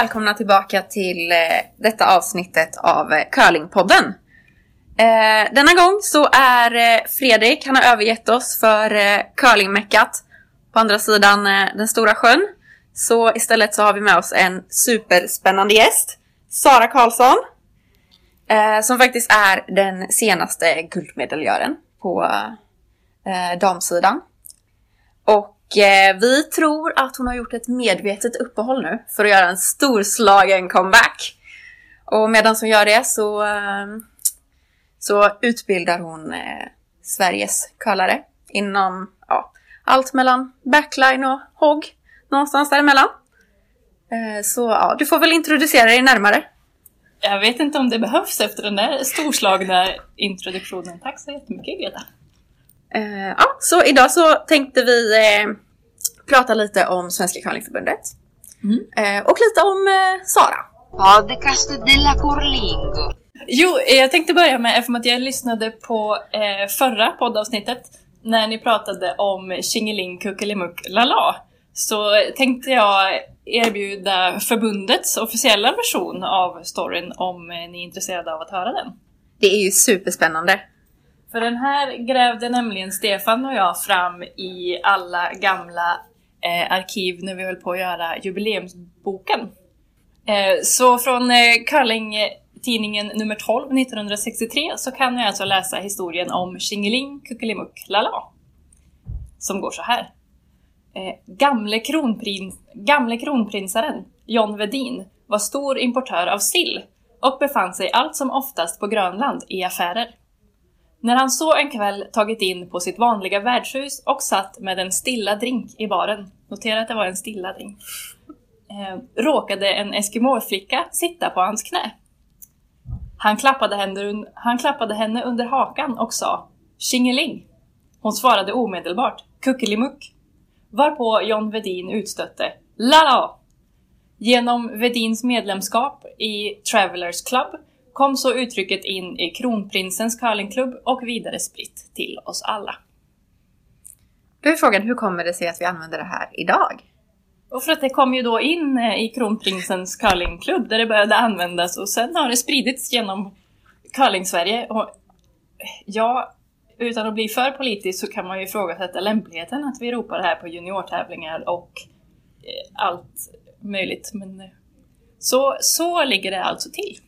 välkomna tillbaka till eh, detta avsnittet av eh, Curlingpodden. Eh, denna gång så är eh, Fredrik, han har övergett oss för eh, curlingmeckat på andra sidan eh, den stora sjön. Så istället så har vi med oss en superspännande gäst, Sara Karlsson. Eh, som faktiskt är den senaste guldmedaljören på eh, damsidan. Och Eh, vi tror att hon har gjort ett medvetet uppehåll nu för att göra en storslagen comeback. Och medan hon gör det så, eh, så utbildar hon eh, Sveriges curlare inom ja, allt mellan backline och hogg. Någonstans däremellan. Eh, så ja, du får väl introducera dig närmare. Jag vet inte om det behövs efter den där storslagna introduktionen. Tack så jättemycket Greta. Eh, ja, så idag så tänkte vi eh, prata lite om Svenska curlingförbundet. Mm. Eh, och lite om eh, Sara. Podcast della Curlingo. Jo, eh, jag tänkte börja med, eftersom att jag lyssnade på eh, förra poddavsnittet när ni pratade om Tjingeling Kuckelimuck Lala så tänkte jag erbjuda förbundets officiella version av storyn om ni är intresserade av att höra den. Det är ju superspännande. För den här grävde nämligen Stefan och jag fram i alla gamla eh, arkiv när vi höll på att göra jubileumsboken. Eh, så från eh, curling-tidningen nummer 12 1963 så kan jag alltså läsa historien om Tjingeling Kuckelimuck Lala. Som går så här. Eh, gamle, kronprins, gamle kronprinsaren John Vedin var stor importör av sill och befann sig allt som oftast på Grönland i affärer. När han så en kväll tagit in på sitt vanliga värdshus och satt med en stilla drink i baren, notera att det var en stilla drink, eh, råkade en eskimåflicka sitta på hans knä. Han klappade, henne, han klappade henne under hakan och sa Tjingeling. Hon svarade omedelbart Kuckelimuck. Varpå John Vedin utstötte Lala! Genom Vedins medlemskap i Travelers Club kom så uttrycket in i kronprinsens curlingklubb och vidare spritt till oss alla. Då är frågan, hur kommer det sig att vi använder det här idag? Och för att det kom ju då in eh, i kronprinsens curlingklubb där det började användas och sen har det spridits genom curling-Sverige. Och ja, utan att bli för politisk så kan man ju ifrågasätta lämpligheten att vi ropar det här på juniortävlingar och eh, allt möjligt. Men eh, så, så ligger det alltså till.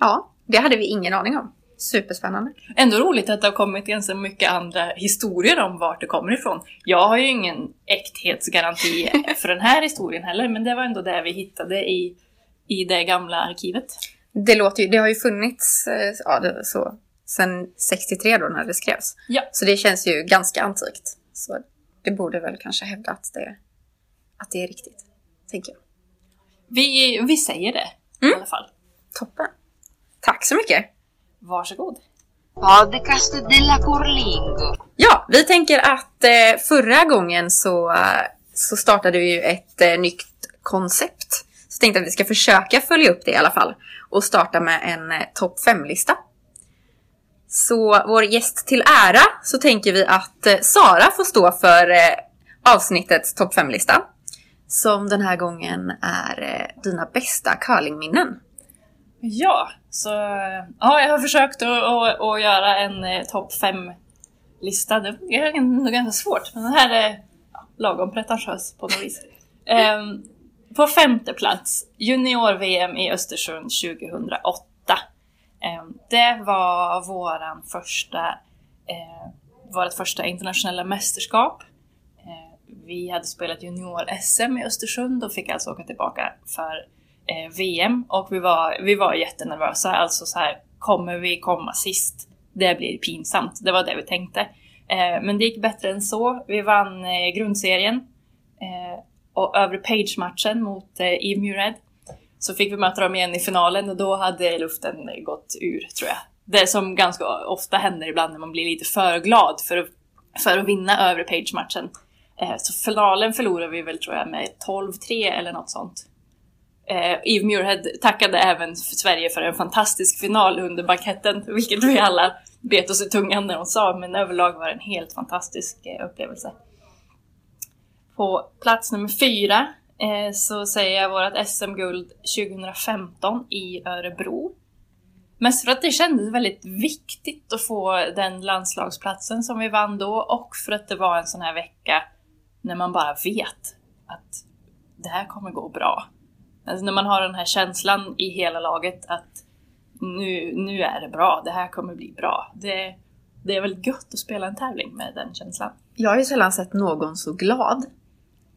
Ja, det hade vi ingen aning om. Superspännande. Ändå roligt att det har kommit ganska mycket andra historier om vart det kommer ifrån. Jag har ju ingen äkthetsgaranti för den här historien heller, men det var ändå det vi hittade i, i det gamla arkivet. Det, låter ju, det har ju funnits eh, ja, det, så, sen 63 då när det skrevs. Ja. Så det känns ju ganska antikt. Så det borde väl kanske hävda att det, att det är riktigt. Tänker jag. Vi, vi säger det i Mm. alla fall. Toppen. Tack så mycket. Varsågod. Podcast della Curlingo. Ja, vi tänker att eh, förra gången så, eh, så startade vi ju ett eh, nytt koncept. Så tänkte att vi ska försöka följa upp det i alla fall. Och starta med en eh, topp 5-lista. Så vår gäst till ära så tänker vi att eh, Sara får stå för eh, avsnittets topp 5-lista. Som den här gången är dina bästa curlingminnen. Ja, så ja, jag har försökt att, att, att göra en eh, topp 5-lista. Det är nog ganska svårt, men den här är ja, lagom pretentiös på något vis. Ehm, på femte plats, junior-VM i Östersund 2008. Ehm, det var våran första, eh, vårt första internationella mästerskap. Eh, vi hade spelat junior-SM i Östersund och fick alltså åka tillbaka för Eh, VM och vi var, vi var jättenervösa. Alltså så här, kommer vi komma sist? Det blir pinsamt. Det var det vi tänkte. Eh, men det gick bättre än så. Vi vann eh, grundserien eh, och övre page-matchen mot eh, Eve Mured. Så fick vi möta dem igen i finalen och då hade luften gått ur tror jag. Det som ganska ofta händer ibland när man blir lite för glad för att för att vinna övre Page-matchen. Eh, så finalen förlorade vi väl tror jag med 12-3 eller något sånt. Eh, Eve Muirhead tackade även för Sverige för en fantastisk final under banketten, vilket vi alla bet oss i tungan när hon sa, men överlag var det en helt fantastisk eh, upplevelse. På plats nummer fyra eh, så säger jag vårt SM-guld 2015 i Örebro. Mest för att det kändes väldigt viktigt att få den landslagsplatsen som vi vann då och för att det var en sån här vecka när man bara vet att det här kommer gå bra. Alltså när man har den här känslan i hela laget att nu, nu är det bra, det här kommer bli bra. Det, det är väl gött att spela en tävling med den känslan. Jag har ju sällan sett någon så glad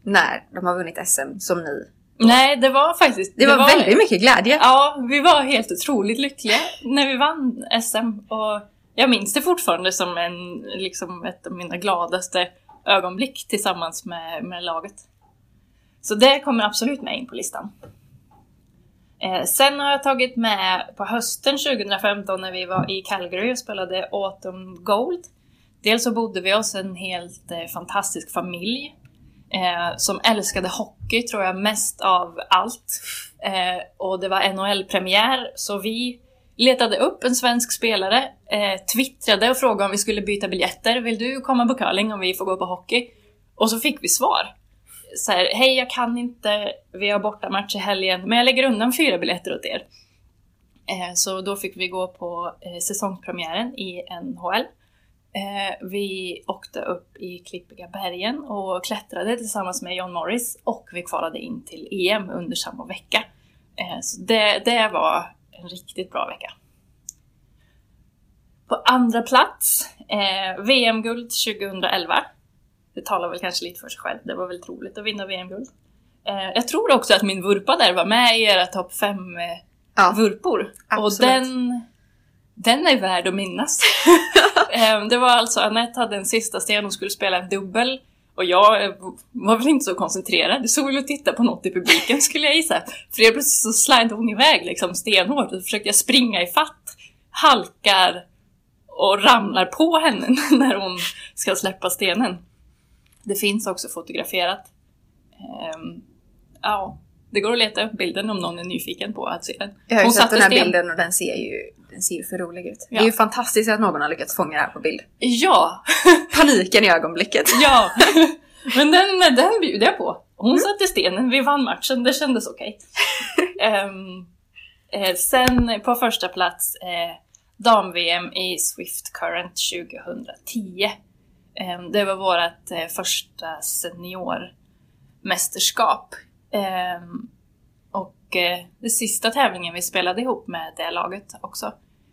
när de har vunnit SM som ni. Nej, det var faktiskt... Det, var, väldigt mycket glädje. Ja, vi var helt otroligt lyckliga när vi vann SM. Och jag minns det fortfarande som en, liksom ett av mina gladaste ögonblick tillsammans med, med laget. Så det kommer absolut med in på listan. Eh, sen har jag tagit med på hösten 2015 när vi var i Calgary och spelade Autumn Gold. Dels så bodde vi hos en helt eh, fantastisk familj eh, som älskade hockey tror jag mest av allt. Eh, och det var NHL-premiär så vi letade upp en svensk spelare, eh, twittrade och frågade om vi skulle byta biljetter. Vill du komma på curling om vi får gå på hockey? Och så fick vi svar. Så här, hej jag kan inte, vi har bortamatch i helgen, men jag lägger undan fyra biljetter åt er. Eh, så då fick vi gå på eh, säsongspremiären i NHL. Eh, vi åkte upp i Klippiga bergen och klättrade tillsammans med John Morris och vi kvalade in till EM under samma vecka. Så det, det var en riktigt bra vecka. På andra plats, VM-guld 2011. Det talar väl kanske lite för sig själv, det var väldigt roligt att vinna VM-guld. Eh, jag tror också att min vurpa där var med i era topp 5 eh, Ja, vurpor. Och absolut. den, den är värd att minnas. Eh, det var alltså, Anette hade en sista sten, hon skulle spela en dubbel. Och jag eh, var väl inte så koncentrerad, jag såg väl och tittade på något i publiken skulle jag gissa. För helt plötsligt så slide hon iväg liksom stenhårt och så försökte jag springa i fatt, halkar och ramlar på henne när hon ska släppa stenen. Det finns också fotograferat. Ehm, ja, det går att leta upp bilden om någon är nyfiken på att se den. Jag har ju Hon sett den här sten. bilden och den ser ju, den ser ju för rolig ut. Det Ja. är ju fantastiskt att någon har lyckats fånga det här på bild. Ja, Paniken i ögonblicket. ja. Men den, den bjuder jag på. Hon satte stenen, vi vann matchen, det kändes okej. Ehm, eh, sen på första plats eh, dam-VM i Swift Current 2010. Ehm, det var vårt eh, första seniormästerskap. Ehm, och eh, det sista tävlingen vi spelade ihop med det laget också.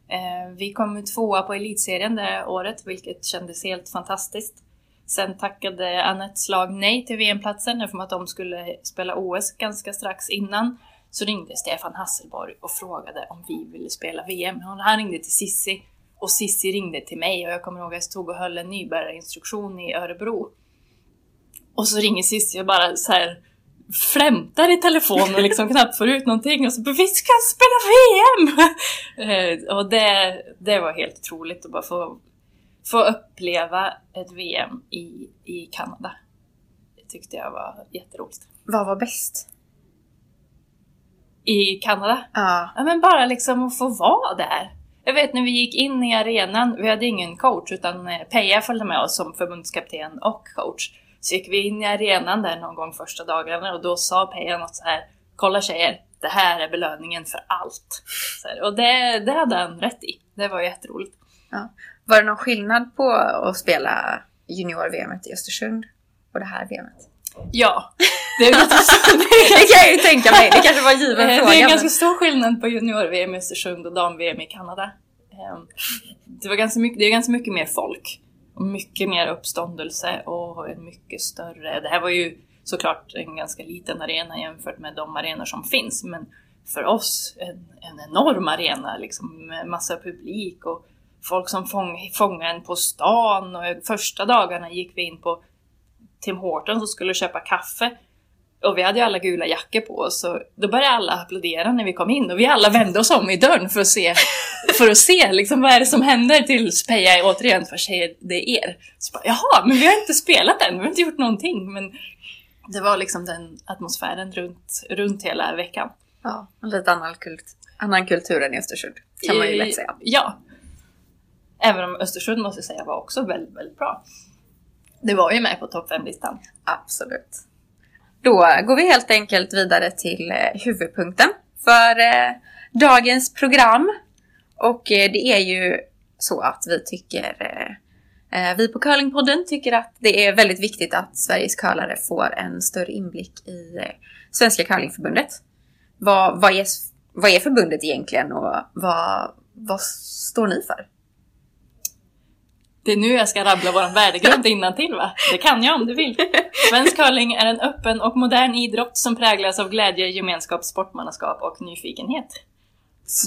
Ehm, vi kom tvåa på elitserien det året, vilket kändes helt fantastiskt. Sen tackade Anettes lag nej till VM-platsen eftersom att de skulle spela OS ganska strax innan. Så ringde Stefan Hasselborg och frågade om vi ville spela VM. Han ringde till Sissi och Sissi ringde till mig och jag kommer ihåg att jag stod och höll en nybörjarinstruktion i Örebro. Och så ringer Cissi och bara så här flämtar i telefon och liksom knappt får ut någonting och så bara vi ska spela VM! Eh, och det, det var helt otroligt att bara få, få uppleva ett VM i, i Kanada. Det tyckte jag var jätteroligt. Vad var bäst? I Kanada? Ja. Ja men bara liksom att få vara där. Jag vet när vi gick in i arenan, vi hade ingen coach utan eh, Peja följde med oss som förbundskapten och coach. Så gick vi in i arenan där någon gång första dagarna och då sa Peja något så här Kolla tjejer, det här är belöningen för allt. Så här, och det, det hade han rätt i. Det var jätteroligt. Var det någon skillnad på att spela junior-VM i Östersund och det här VMet? Ja, det är så. Det kan jag ju tänka mig, det kanske var en given Eh, fråga. Det är en ganska stor skillnad på junior-VM i Östersund och dam-VM i Kanada. Ehm, Det, var ganska mycket, det är ganska mycket mer folk. Och mycket mer uppståndelse och en mycket större... Det här var ju såklart en ganska liten arena jämfört med de arenor som finns. Men för oss en, en enorm arena liksom med massa publik och folk som fång, fångade en på stan. Och första dagarna gick vi in på Tim Hortons och skulle köpa kaffe. Och vi hade ju alla gula jackor på oss så då började alla applådera när vi kom in och vi alla vände oss om i dörren för att se, för att se liksom, vad är det som händer tills Peja återigen för säger det är er. Så bara, Jaha, men vi har inte spelat än, vi har inte gjort någonting. Men det var liksom den atmosfären runt, runt hela veckan. Ja, en lite annan, kult, annan kultur än i Östersund. Kan man ju lätt säga. Ja. Även om Östersund måste jag säga var också väldigt, väldigt bra. Det var ju med på topp 5-listan. Absolut. Då går vi helt enkelt vidare till eh, huvudpunkten för eh, dagens program. Och eh, det är ju så att vi tycker, vi på Curlingpodden tycker att det är väldigt viktigt att Sveriges curlare får en större inblick i Svenska curlingförbundet. Vad, vad, är, vad är förbundet egentligen och vad, vad står ni för? Det är nu jag ska rabbla vår värdegrund till va? Det kan jag om du vill. Svensk curling är en öppen och modern idrott som präglas av glädje, gemenskap, sportmannaskap och nyfikenhet.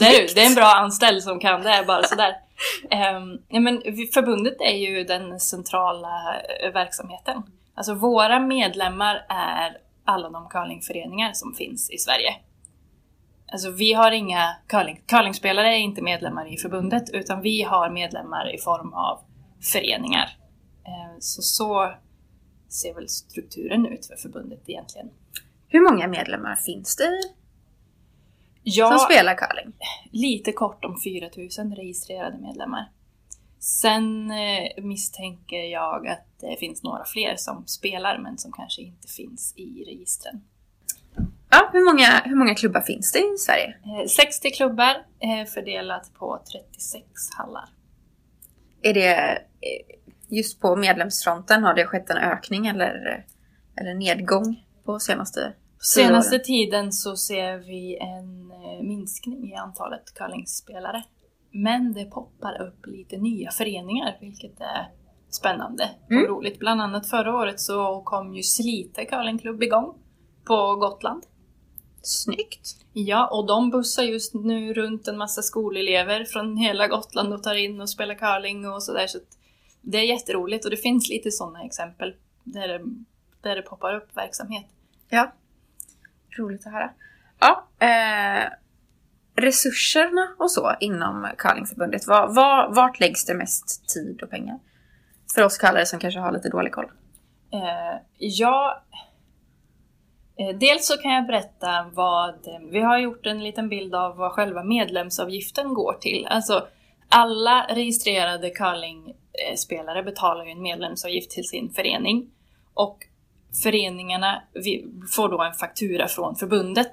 Det är, det är en bra anställd som kan det, bara sådär. Um, ja, men förbundet är ju den centrala eh, verksamheten. Alltså våra medlemmar är alla de curlingföreningar som finns i Sverige. Alltså vi har inga curling, curlingspelare är inte medlemmar i förbundet utan vi har medlemmar i form av föreningar. Eh, så så ser väl strukturen ut för förbundet egentligen. Hur många medlemmar finns det ja, som spelar curling? Lite kort om 4000 registrerade medlemmar. Sen eh, misstänker jag att det finns några fler som spelar men som kanske inte finns i registren. Ja, hur många, hur många klubbar finns det i Sverige? 60 klubbar fördelat på 36 hallar. Är det just på medlemsfronten, har det skett en ökning eller, eller nedgång på senaste Senaste tiden så ser vi en eh, minskning i antalet curlingspelare. Men det poppar upp lite nya föreningar, vilket är spännande och mm. roligt. Bland annat förra året så kom ju Slite curlingklubb igång på Gotland. Snyggt! Ja, och de bussar just nu runt en massa skolelever från hela Gotland och tar in och spelar curling och sådär. Så det är jätteroligt och det finns lite sådana exempel där det, där det poppar upp verksamhet. Ja, roligt att höra. Ja, eh, resurserna och så inom curlingförbundet, var, var, vart läggs det mest tid och pengar? För oss curlare som kanske har lite dålig koll. Eh, ja, Eh, dels så kan jag berätta vad, vi har gjort en liten bild av vad själva medlemsavgiften går till. Alltså alla registrerade Eh, spelare betalar ju en medlemsavgift till sin förening. Och föreningarna får då en faktura från förbundet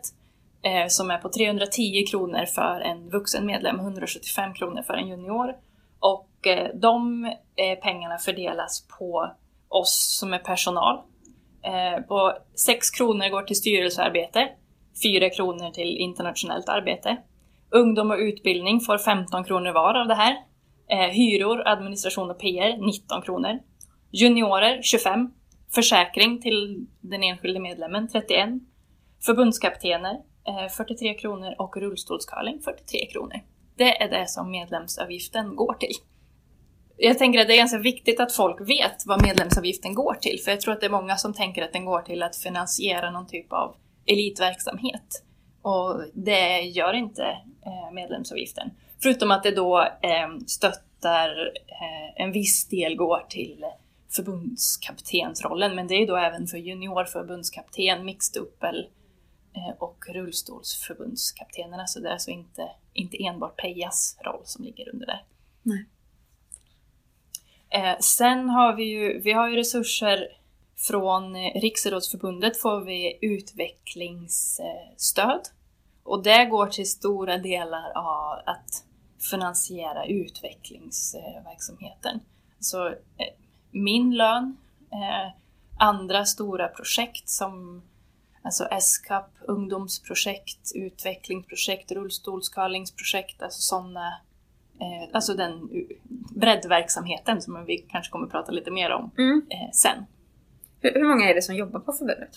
eh, som är på 310 kronor för en vuxen medlem, 175 kronor för en junior. Och eh, de eh, pengarna fördelas på oss som är personal eh, på 6 kronor går till styrelsearbete, 4 kronor till internationellt arbete. Ungdom och utbildning får 15 kronor var av det här. Eh, hyror, administration och PR 19 kronor. Juniorer 25. Försäkring till den enskilde medlemmen 31. Förbundskaptener eh, 43 kronor och rullstolscurling 43 kronor. Det är det som medlemsavgiften går till jag tänker att det är ganska viktigt att folk vet vad medlemsavgiften går till, för jag tror att det är många som tänker att den går till att finansiera någon typ av elitverksamhet. Och det gör inte eh, medlemsavgiften. Förutom att det då eh, stöttar, eh, en viss del går till förbundskaptensrollen, men det är då även för juniorförbundskapten, mixed uppel och rullstolsförbundskaptenerna, så det är alltså inte, inte enbart Pejas roll som ligger under där. Nej. Eh, sen har vi ju, vi har ju resurser från eh, Riksidrottsförbundet får vi utvecklingsstöd. Och det går till stora delar av att finansiera utvecklingsverksamheten. Så eh, min lön, eh, andra stora projekt som alltså S-CUP, ungdomsprojekt, utvecklingsprojekt, rullstolskallingsprojekt, alltså sådana eh, alltså den breddverksamheten som vi kanske kommer att prata lite mer om mm. eh, sen. Hur, hur, många är det som jobbar på förbundet?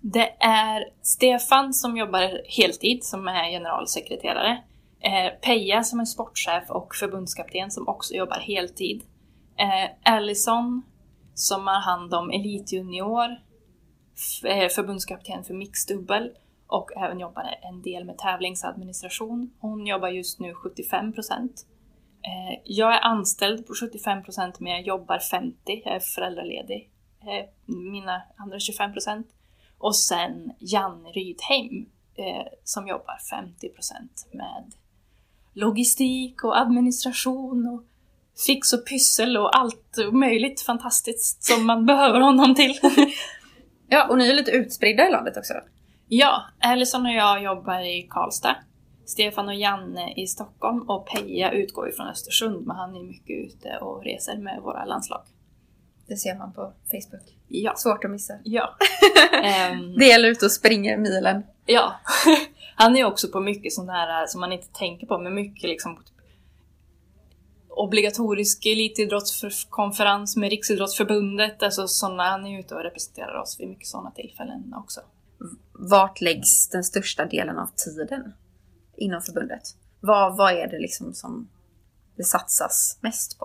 Det är Stefan som jobbar heltid som är generalsekreterare. Eh, Peja som är sportchef och förbundskapten som också jobbar heltid. Eh, Allison som har hand om elitjunior, eh, förbundskapten för mixdubbel och även jobbar en del med tävlingsadministration. Hon jobbar just nu 75 procent. Eh, Jag är anställd på 75 procent men jag jobbar 50, jag är föräldraledig. Eh, Mina andra 25 procent. Och sen Janne Rydheim eh, som jobbar 50 procent med logistik och administration och fix och pyssel och allt möjligt fantastiskt som man behöver honom till. Ja, och ni är lite utspridda i landet också. ja, Ellison och jag jobbar i Karlstad. Stefan och Janne i Stockholm och Peja utgår ifrån Östersund men han är mycket ute och reser med våra landslag. Det ser man på Facebook. Ja. Svårt att missa. Ja. Ehm, Det gäller ute och springer milen. Ja. Han är också på mycket sånt här som man inte tänker på, men mycket liksom typ obligatorisk elitidrottskonferens med Riksidrottsförbundet, alltså såna, han är ute och representerar oss vid mycket sådana tillfällen också. Vart läggs den största delen av tiden inom förbundet? Vad, vad är det liksom som det satsas mest på?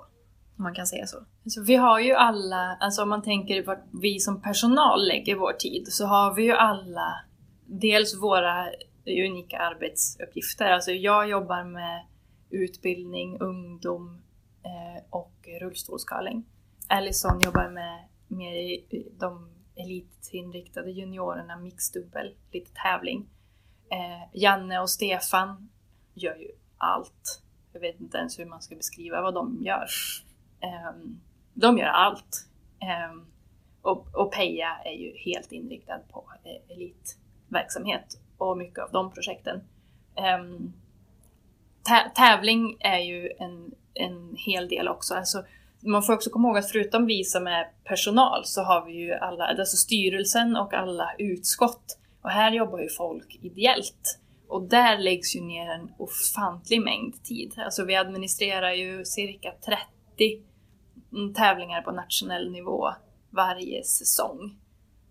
Om man kan säga så. Alltså, vi har ju alla, alltså om man tänker vart vi som personal lägger vår tid, så har vi ju alla dels våra unika arbetsuppgifter. Alltså jag jobbar med utbildning, ungdom eh, och rullstolskalling. Allison jobbar med mer de elitinriktade juniorerna, mixdubbel, lite tävling. Eh, Janne och Stefan gör ju allt. Jag vet inte ens hur man ska beskriva vad de gör. Ehm, de gör allt. Ehm, och, och Peja är ju helt inriktad på eh, elitverksamhet och mycket av de projekten. Um, tävling är ju en, en hel del också. Alltså, man får också komma ihåg att förutom vi som är personal så har vi ju alla, alltså styrelsen och alla utskott. Och här jobbar ju folk ideellt. Och där läggs ju ner en ofantlig mängd tid. Alltså vi administrerar ju cirka 30 mm, tävlingar på nationell nivå varje säsong.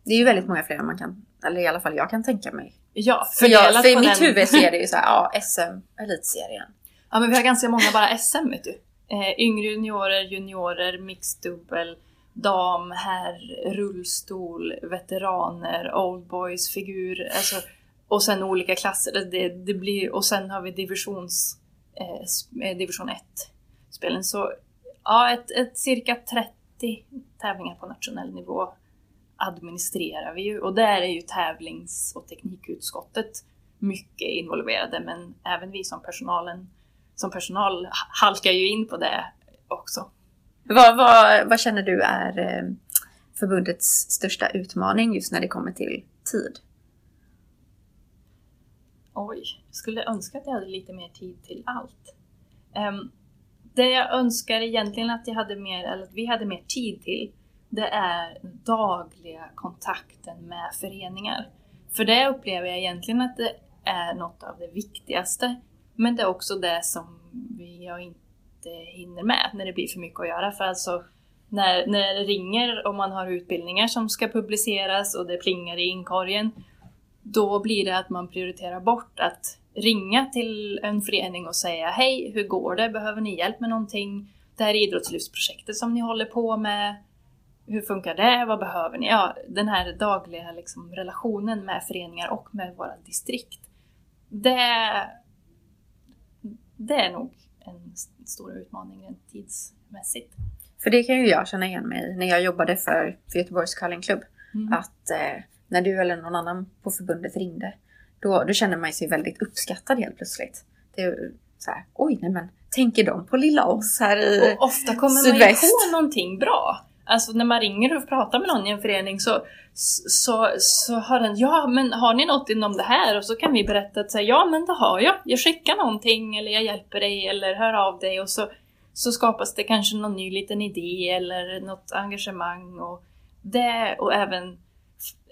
Det är ju väldigt många fler än man kan, eller i alla fall jag kan tänka mig. Ja, För, jag, för i mitt den- huvud så är det ju så här, ja, SM, elitserien. Ja, men vi har ganska många bara SM, vet du. Eh, yngre juniorer, juniorer, mixdubbel, dam, herr, rullstol, veteraner, oldboys, figur, alltså, och sen olika klasser. Det- Det, blir, och sen har vi divisions, eh, eh, division 1-spelen. Så ja, ett, ett cirka 30 tävlingar på nationell nivå administrerar vi ju. Och där är ju tävlings och teknikutskottet mycket involverade, men även vi som personalen som personal halkar ju in på det också. Vad, vad, vad känner du är eh, förbundets största utmaning just när det kommer till tid? Oj, jag skulle önska att jag hade lite mer tid till allt. Ehm, det jag önskar egentligen att jag hade mer, eller att vi hade mer tid till, det är dagliga kontakten med föreningar. För det upplever jag egentligen att det är något av det viktigaste. Men det är också det som jag inte hinner med när det blir för mycket att göra. För alltså, när, när det ringer och man har utbildningar som ska publiceras och det plingar i inkorgen, då blir det att man prioriterar bort att ringa till en förening och säga Hej, hur går det? Behöver ni hjälp med någonting? Det här idrottslyftsprojektet som ni håller på med, hur funkar det? Vad behöver ni? Ja, den här dagliga liksom, relationen med föreningar och med våra distrikt. Det, det är nog en stor utmaning rent tidsmässigt. För det kan ju jag känna igen mig när jag jobbade för, för Göteborgs curlingklubb. Mm. Att eh, när du eller någon annan på förbundet ringde, då, då känner man sig väldigt uppskattad helt plötsligt. Det är så här, oj nej men, tänker de på lilla oss här i Och ofta kommer man ju sydväst? på någonting bra. Alltså när man ringer och pratar med någon i en förening så, så, så har den ja men har ni något inom det här? Och så kan vi berätta att säga, ja men det har jag. Jag skickar någonting eller jag hjälper dig eller hör av dig och så, så skapas det kanske någon ny liten idé eller något engagemang och det och även,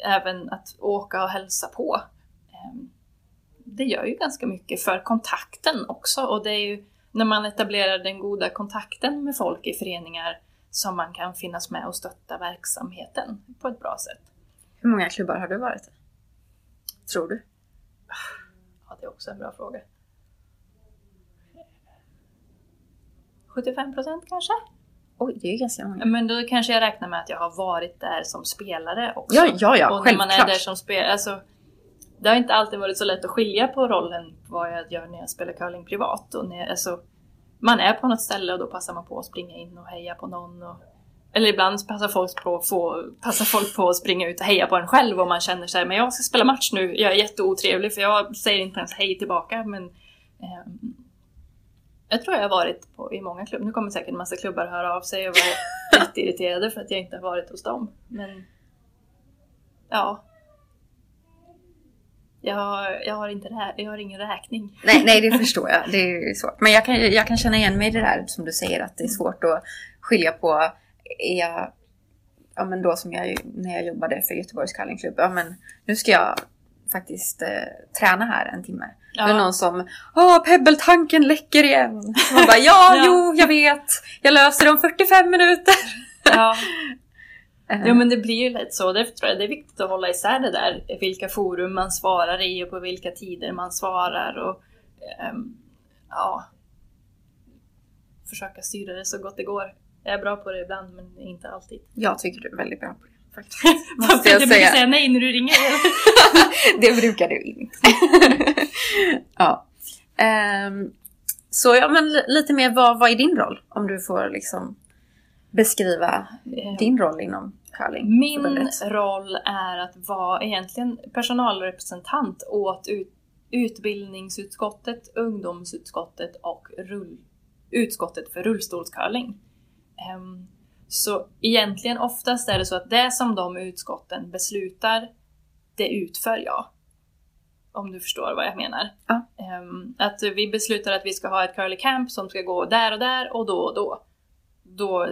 även att åka och hälsa på. Ehm, det gör ju ganska mycket för kontakten också och det är ju när man etablerar den goda kontakten med folk i föreningar som man kan finnas med och stötta verksamheten på ett bra sätt. Hur många klubbar har du varit i? Tror du? Ja, det är också en bra fråga. 75 procent kanske? Oj, det är ju ganska många. Men då kanske jag räknar med att jag har varit där som spelare också. Ja, ja, ja, och när man är självklart. där som spelare, alltså det har inte alltid varit så lätt att skilja på rollen vad jag gör när jag spelar curling privat. Och när, alltså, man är på något ställe och då passar man på att springa in och heja på någon. Och, eller ibland passar folk, på, få, passar folk på att springa ut och heja på en själv och man känner sig men jag ska spela match nu, jag är jätteotrevlig för jag säger inte ens hej tillbaka. Men, ehm, jag tror jag har varit på, i många klubbar, nu kommer säkert en massa klubbar höra av sig och vara jätteirriterade för att jag inte har varit hos dem. Men ja. Jag har, jag har, inte rä- jag har ingen räkning. Nej, nej, det förstår jag. Det är svårt. Men jag kan, jag kan känna igen mig i det där som du säger att det är svårt att skilja på. Är jag, ja men då som jag, när jag jobbade för Göteborgs curlingklubb. Ja men nu ska jag faktiskt eh, träna här en timme. Ja. Det är någon som, åh pebbeltanken läcker igen. Man bara, ja, Ja. jo, jag vet. Jag löser det om 45 minuter. Ja. Eh, Jo men det blir ju lätt så. Därför tror jag det är viktigt att hålla isär det där. Vilka forum man svarar i och på vilka tider man svarar. Och, ehm, ja, försöka styra det så gott det går. Jag är bra på det ibland men inte alltid. Jag tycker du är väldigt bra på det. Faktiskt. Måste jag brukar säga. säga nej när du ringer. det brukar du inte. ja. Ehm, så ja, men li- lite mer, vad, vad är din roll? Om du får liksom beskriva din roll inom curling. Min roll är att vara egentligen personalrepresentant åt ut, utbildningsutskottet, ungdomsutskottet och rull, utskottet för rullstolscurling. Ehm, så egentligen oftast är det så att det som de utskotten beslutar, det utför jag. Om du förstår vad jag menar. Ja. Ehm, att vi beslutar att vi ska ha ett curly camp som ska gå där och där och då och då. Då,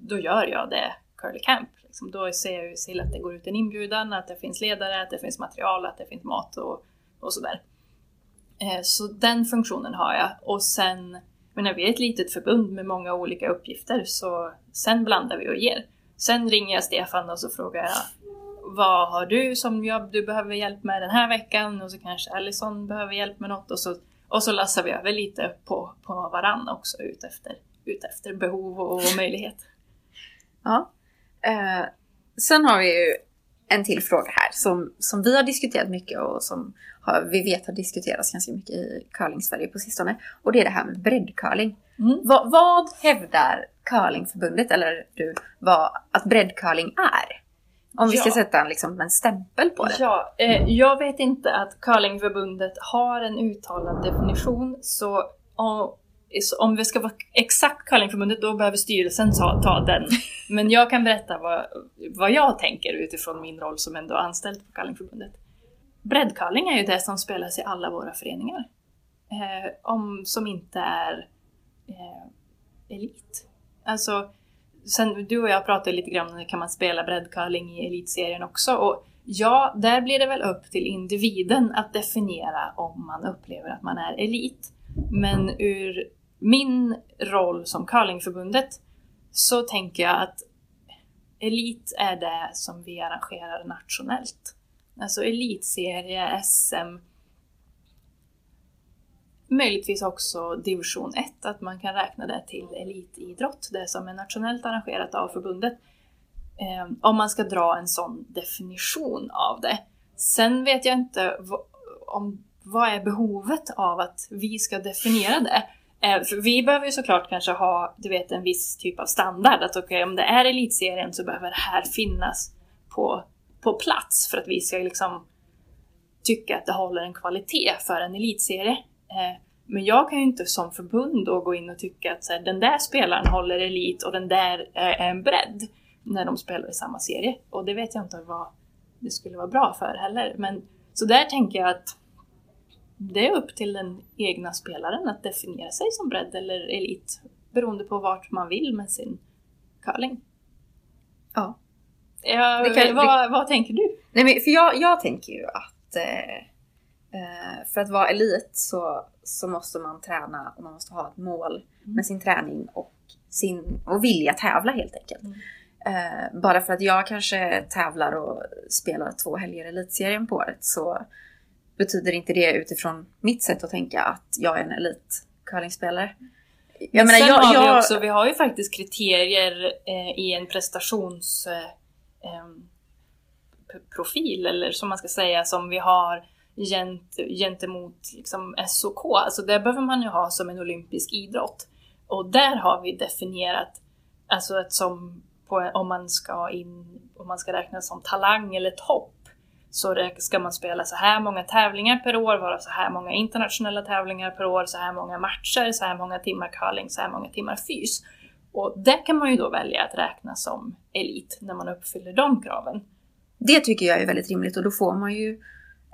då gör jag det curly camp. Liksom. Då ser jag ju till att det går ut en inbjudan, att det finns ledare, att det finns material, att det finns mat och, och sådär. Eh, så den funktionen har jag. Och sen, men när vi är ett litet förbund med många olika uppgifter så sen blandar vi och ger. Sen ringer jag Stefan och så frågar jag vad har du som jobb du behöver hjälp med den här veckan? Och så kanske Allison behöver hjälp med något och så, och så lassar vi över lite på, på varann också utefter ut efter behov och, och möjlighet. Ja. Eh, sen har vi ju en till fråga här som, som vi har diskuterat mycket och som har, vi vet har diskuterats ganska mycket i curling-Sverige på sistone. Och det är det här med breddcurling. Mm. Vad, vad hävdar curlingförbundet, eller du, vad, att breddcurling är? Om vi ska Ja. sätta en, liksom, en stämpel på det. Ja, eh, jag vet inte att curlingförbundet har en uttalad definition så om, så om vi ska vara exakt curlingförbundet då behöver styrelsen ta, ta den. Men jag kan berätta vad, vad jag tänker utifrån min roll som ändå anställd på curlingförbundet. Breddcurling är ju det som spelas i alla våra föreningar. Eh, om, som inte är eh, elit. Alltså, sen, du och jag pratade lite grann om kan man spela breddcurling i elitserien också. Och ja, där blir det väl upp till individen att definiera om man upplever att man är elit. Men ur min roll som curlingförbundet så tänker jag att elit är det som vi arrangerar nationellt. Alltså elitserie, SM, möjligtvis också division 1, att man kan räkna det till elitidrott, det som är nationellt arrangerat av förbundet. Eh, om man ska dra en sån definition av det. Sen vet jag inte om, vad är behovet av att vi ska definiera det. Eh, för vi behöver ju såklart kanske ha, du vet, en viss typ av standard. Att okej, om det är elitserien så behöver det här finnas på, på plats för att vi ska liksom tycka att det håller en kvalitet för en elitserie. Eh, men jag kan ju inte som förbund då gå in och tycka att så här, den där spelaren håller elit och den där är en bredd när de spelar i samma serie. Och det vet jag inte vad det skulle vara bra för heller. Men så där tänker jag att det är upp till den egna spelaren att definiera sig som bredd eller elit beroende på vart man vill med sin curling. Ja. Ja, Det kan- vad, vad tänker du? Nej, men för jag, jag tänker ju att eh, eh, för att vara elit så, så måste man träna och man måste ha ett mål med sin träning och, sin, och vilja tävla helt enkelt. Mm. Eh, bara för att jag kanske tävlar och spelar två helger i elitserien på året så betyder inte det utifrån mitt sätt att tänka att jag är en elit curlingspelare. Jag menar, Sen jag, har vi jag, också, vi har ju faktiskt kriterier eh, i en prestationsprofil, eh, eller som man ska säga, som vi har gent, gentemot liksom, SOK. Alltså det behöver man ju ha som en olympisk idrott. Och där har vi definierat, alltså att som på, om man ska in, om man ska räknas som talang eller topp, så ska man spela så här många tävlingar per år, vara så här många internationella tävlingar per år, så här många matcher, så här många timmar curling, så här många timmar fys. Och det kan man ju då välja att räkna som elit när man uppfyller de kraven. det tycker jag är väldigt rimligt och då får man ju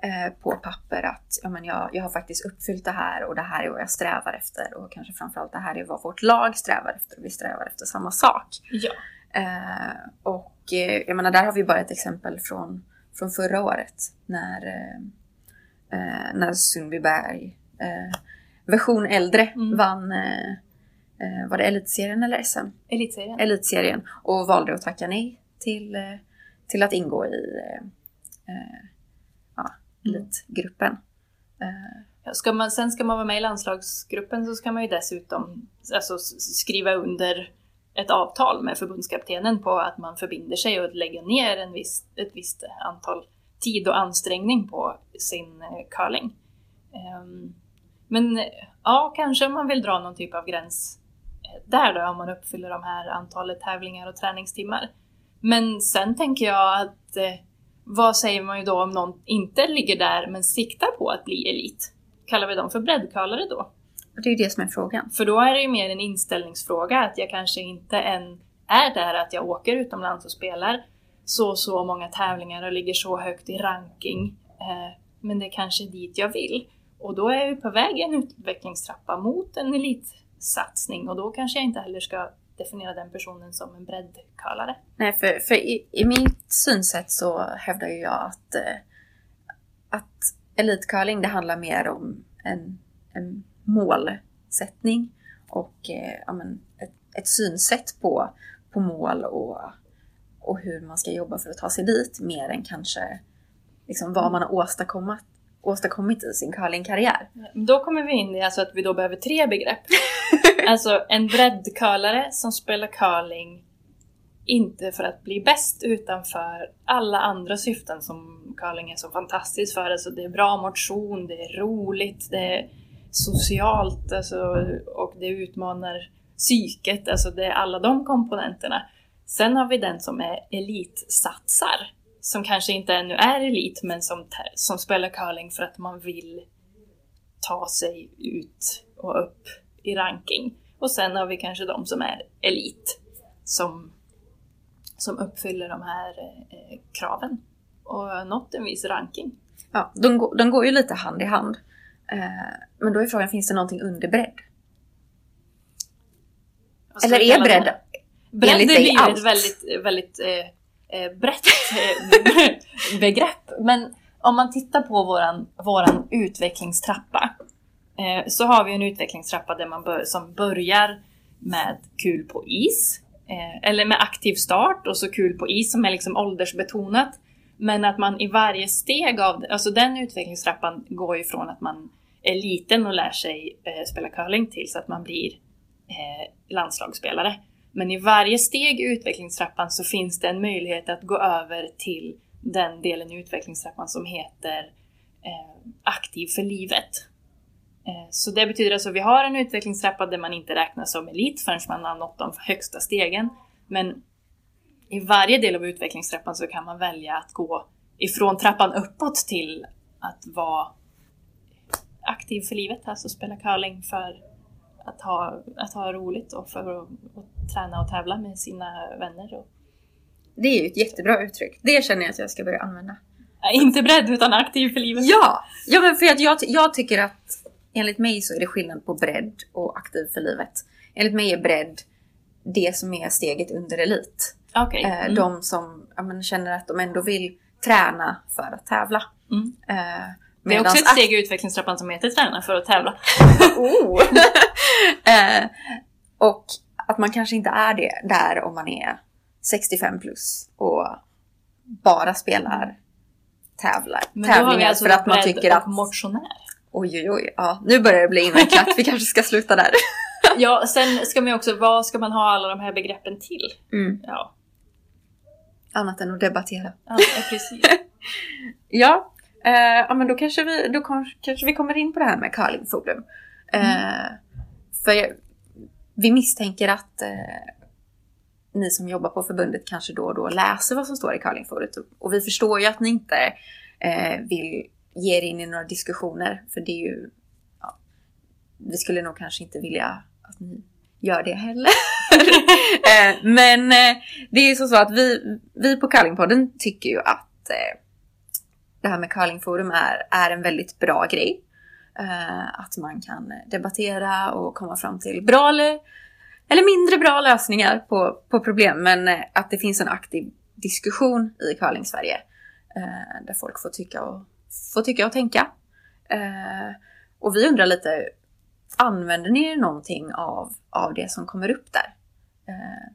eh, på papper att ja, men jag, jag har faktiskt uppfyllt det här och det här är vad jag strävar efter och kanske framförallt det här är vad vårt lag strävar efter och vi strävar efter samma sak. Ja. Eh, och eh, jag menar, där har vi bara ett exempel från, från förra året när, eh, eh, när Sundbyberg, eh, version äldre, Mm. vann eh, eh, var det elitserien eller SM? Elitserien. Elitserien och valde att tacka nej till, eh, till att ingå i ja, Mm. elitgruppen. Ska man, sen ska man vara med i landslagsgruppen så ska man ju dessutom alltså, skriva under ett avtal med förbundskaptenen på att man förbinder sig att lägga ner en viss, ett visst antal tid och ansträngning på sin eh, curling. Ehm, men ja, kanske man vill dra någon typ av gräns eh, där då, om man uppfyller de här antalet tävlingar och träningstimmar. Men sen tänker jag att eh, vad säger man ju då om någon inte ligger där men siktar på att bli elit? Kallar vi dem för breddcurlare då? Och det är ju det som är frågan. För då är det ju mer en inställningsfråga att jag kanske inte än är där att jag åker utomlands och spelar så så många tävlingar och ligger så högt i ranking. Eh, men det är kanske är dit jag vill. Och då är jag på väg i en utvecklingstrappa mot en elitsatsning och då kanske jag inte heller ska definiera den personen som en breddcurlare. Nej, för, för i, i mitt synsätt så hävdar jag att, eh, att elitcurling det handlar mer om en, en målsättning och eh, ja, men ett, ett synsätt på, på mål och, och hur man ska jobba för att ta sig dit mer än kanske liksom, vad man har åstadkommit, åstadkommit i sin curlingkarriär. Då kommer vi in i alltså att vi då behöver tre begrepp. alltså en breddcurlare som spelar curling inte för att bli bäst utan för alla andra syften som curling är så fantastiskt för. Alltså det är bra motion, det är roligt, det är socialt alltså, och det utmanar psyket. Alltså det är alla de komponenterna. Sen har vi den som är elitsatsar. Som kanske inte ännu är elit men som, som spelar curling för att man vill ta sig ut och upp i ranking. Och sen har vi kanske de som är elit, som, som uppfyller de här eh, kraven och nått en viss ranking. Ja, de, går- de går ju lite hand i hand. Eh, men då är frågan, finns det någonting under bredd? Eller är bredd det? Bredd enligt dig blir allt? ett väldigt, väldigt eh, eh, brett eh, begrepp. Men om man tittar på våran, våran utvecklingstrappa eh, så har vi en utvecklingstrappa där man bör, som börjar med kul på is. Eh, eller med aktiv start och så kul på is som är liksom åldersbetonat. Men att man i varje steg av alltså den utvecklingstrappan går ju från att man är liten och lär sig eh, spela curling tills att man blir eh, landslagsspelare. Men i varje steg i utvecklingstrappan så finns det en möjlighet att gå över till den delen i utvecklingstrappan som heter eh, aktiv för livet. Eh, så det betyder alltså att vi har en utvecklingstrappa där man inte räknas som elit förrän man har nått de högsta stegen. Men i varje del av utvecklingstrappan så kan man välja att gå ifrån trappan uppåt till att vara aktiv för livet, alltså spela curling för att ha, att ha roligt och för att, att träna och tävla med sina vänner. Och, Det är ju ett jättebra uttryck. Det känner jag att jag ska börja använda. inte bredd utan aktiv för livet. Ja! Ja men för att jag, jag tycker att enligt mig så är det skillnad på bredd och aktiv för livet. Enligt mig är bredd det som är steget under elit. Okej. Eh, Mm. De som men, känner att de ändå vill träna för att tävla. Mm. Eh, Det är också ett steg i utvecklingstrappan som heter träna för att tävla. Oh. eh, och att man kanske inte är det där om man är 65 plus och bara spelar tävlar, Men tävlingar alltså för att man tycker att motionär. oj oj oj, ja, nu börjar det bli invecklat, vi kanske ska sluta där. Ja, sen ska man ju också, vad ska man ha alla de här begreppen till? Mm. Ja, Annat än att debattera. ja precis. Ja, eh, ja men då kanske vi, då kom, kanske vi kommer in på det här med curlingforum. Eh, för jag, vi misstänker att eh, ni som jobbar på förbundet kanske då och då läser vad som står i curlingforumet. Och, och vi förstår ju att ni inte eh, vill ge er in i några diskussioner. För det är ju, ja, vi skulle nog kanske inte vilja att ni gör det heller. eh, men eh, det är ju så, så att vi, vi på Curlingpodden tycker ju att eh, det här med curlingforum är, är en väldigt bra grej. Eh, att man kan debattera och komma fram till bra eller, eller mindre bra lösningar på, på problem. Men eh, att det finns en aktiv diskussion i curling-Sverige. Eh, där folk får tycka och, får tycka och tänka. Och vi undrar lite, använder ni er någonting av, av det som kommer upp där? Eh,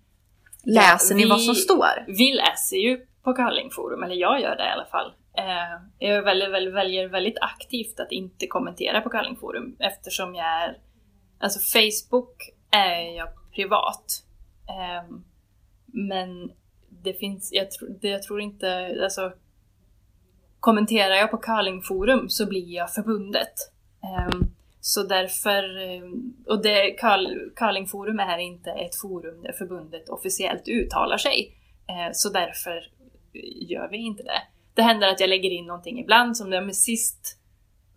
läser ni vi- vad som står? Vi läser ju på curlingforum, eller jag gör det i alla fall. Eh, jag väljer, väljer, väljer väldigt aktivt att inte kommentera på curlingforum eftersom jag är... Alltså Facebook är jag privat. Eh, men det finns, jag, tro, det, jag tror inte, alltså kommenterar jag på curlingforum så blir jag förbundet. Ehm, så därför, eh, och det, curlingforum är inte ett forum där förbundet officiellt uttalar sig. Eh, så därför gör vi inte det. Det händer att jag lägger in någonting ibland som det med sist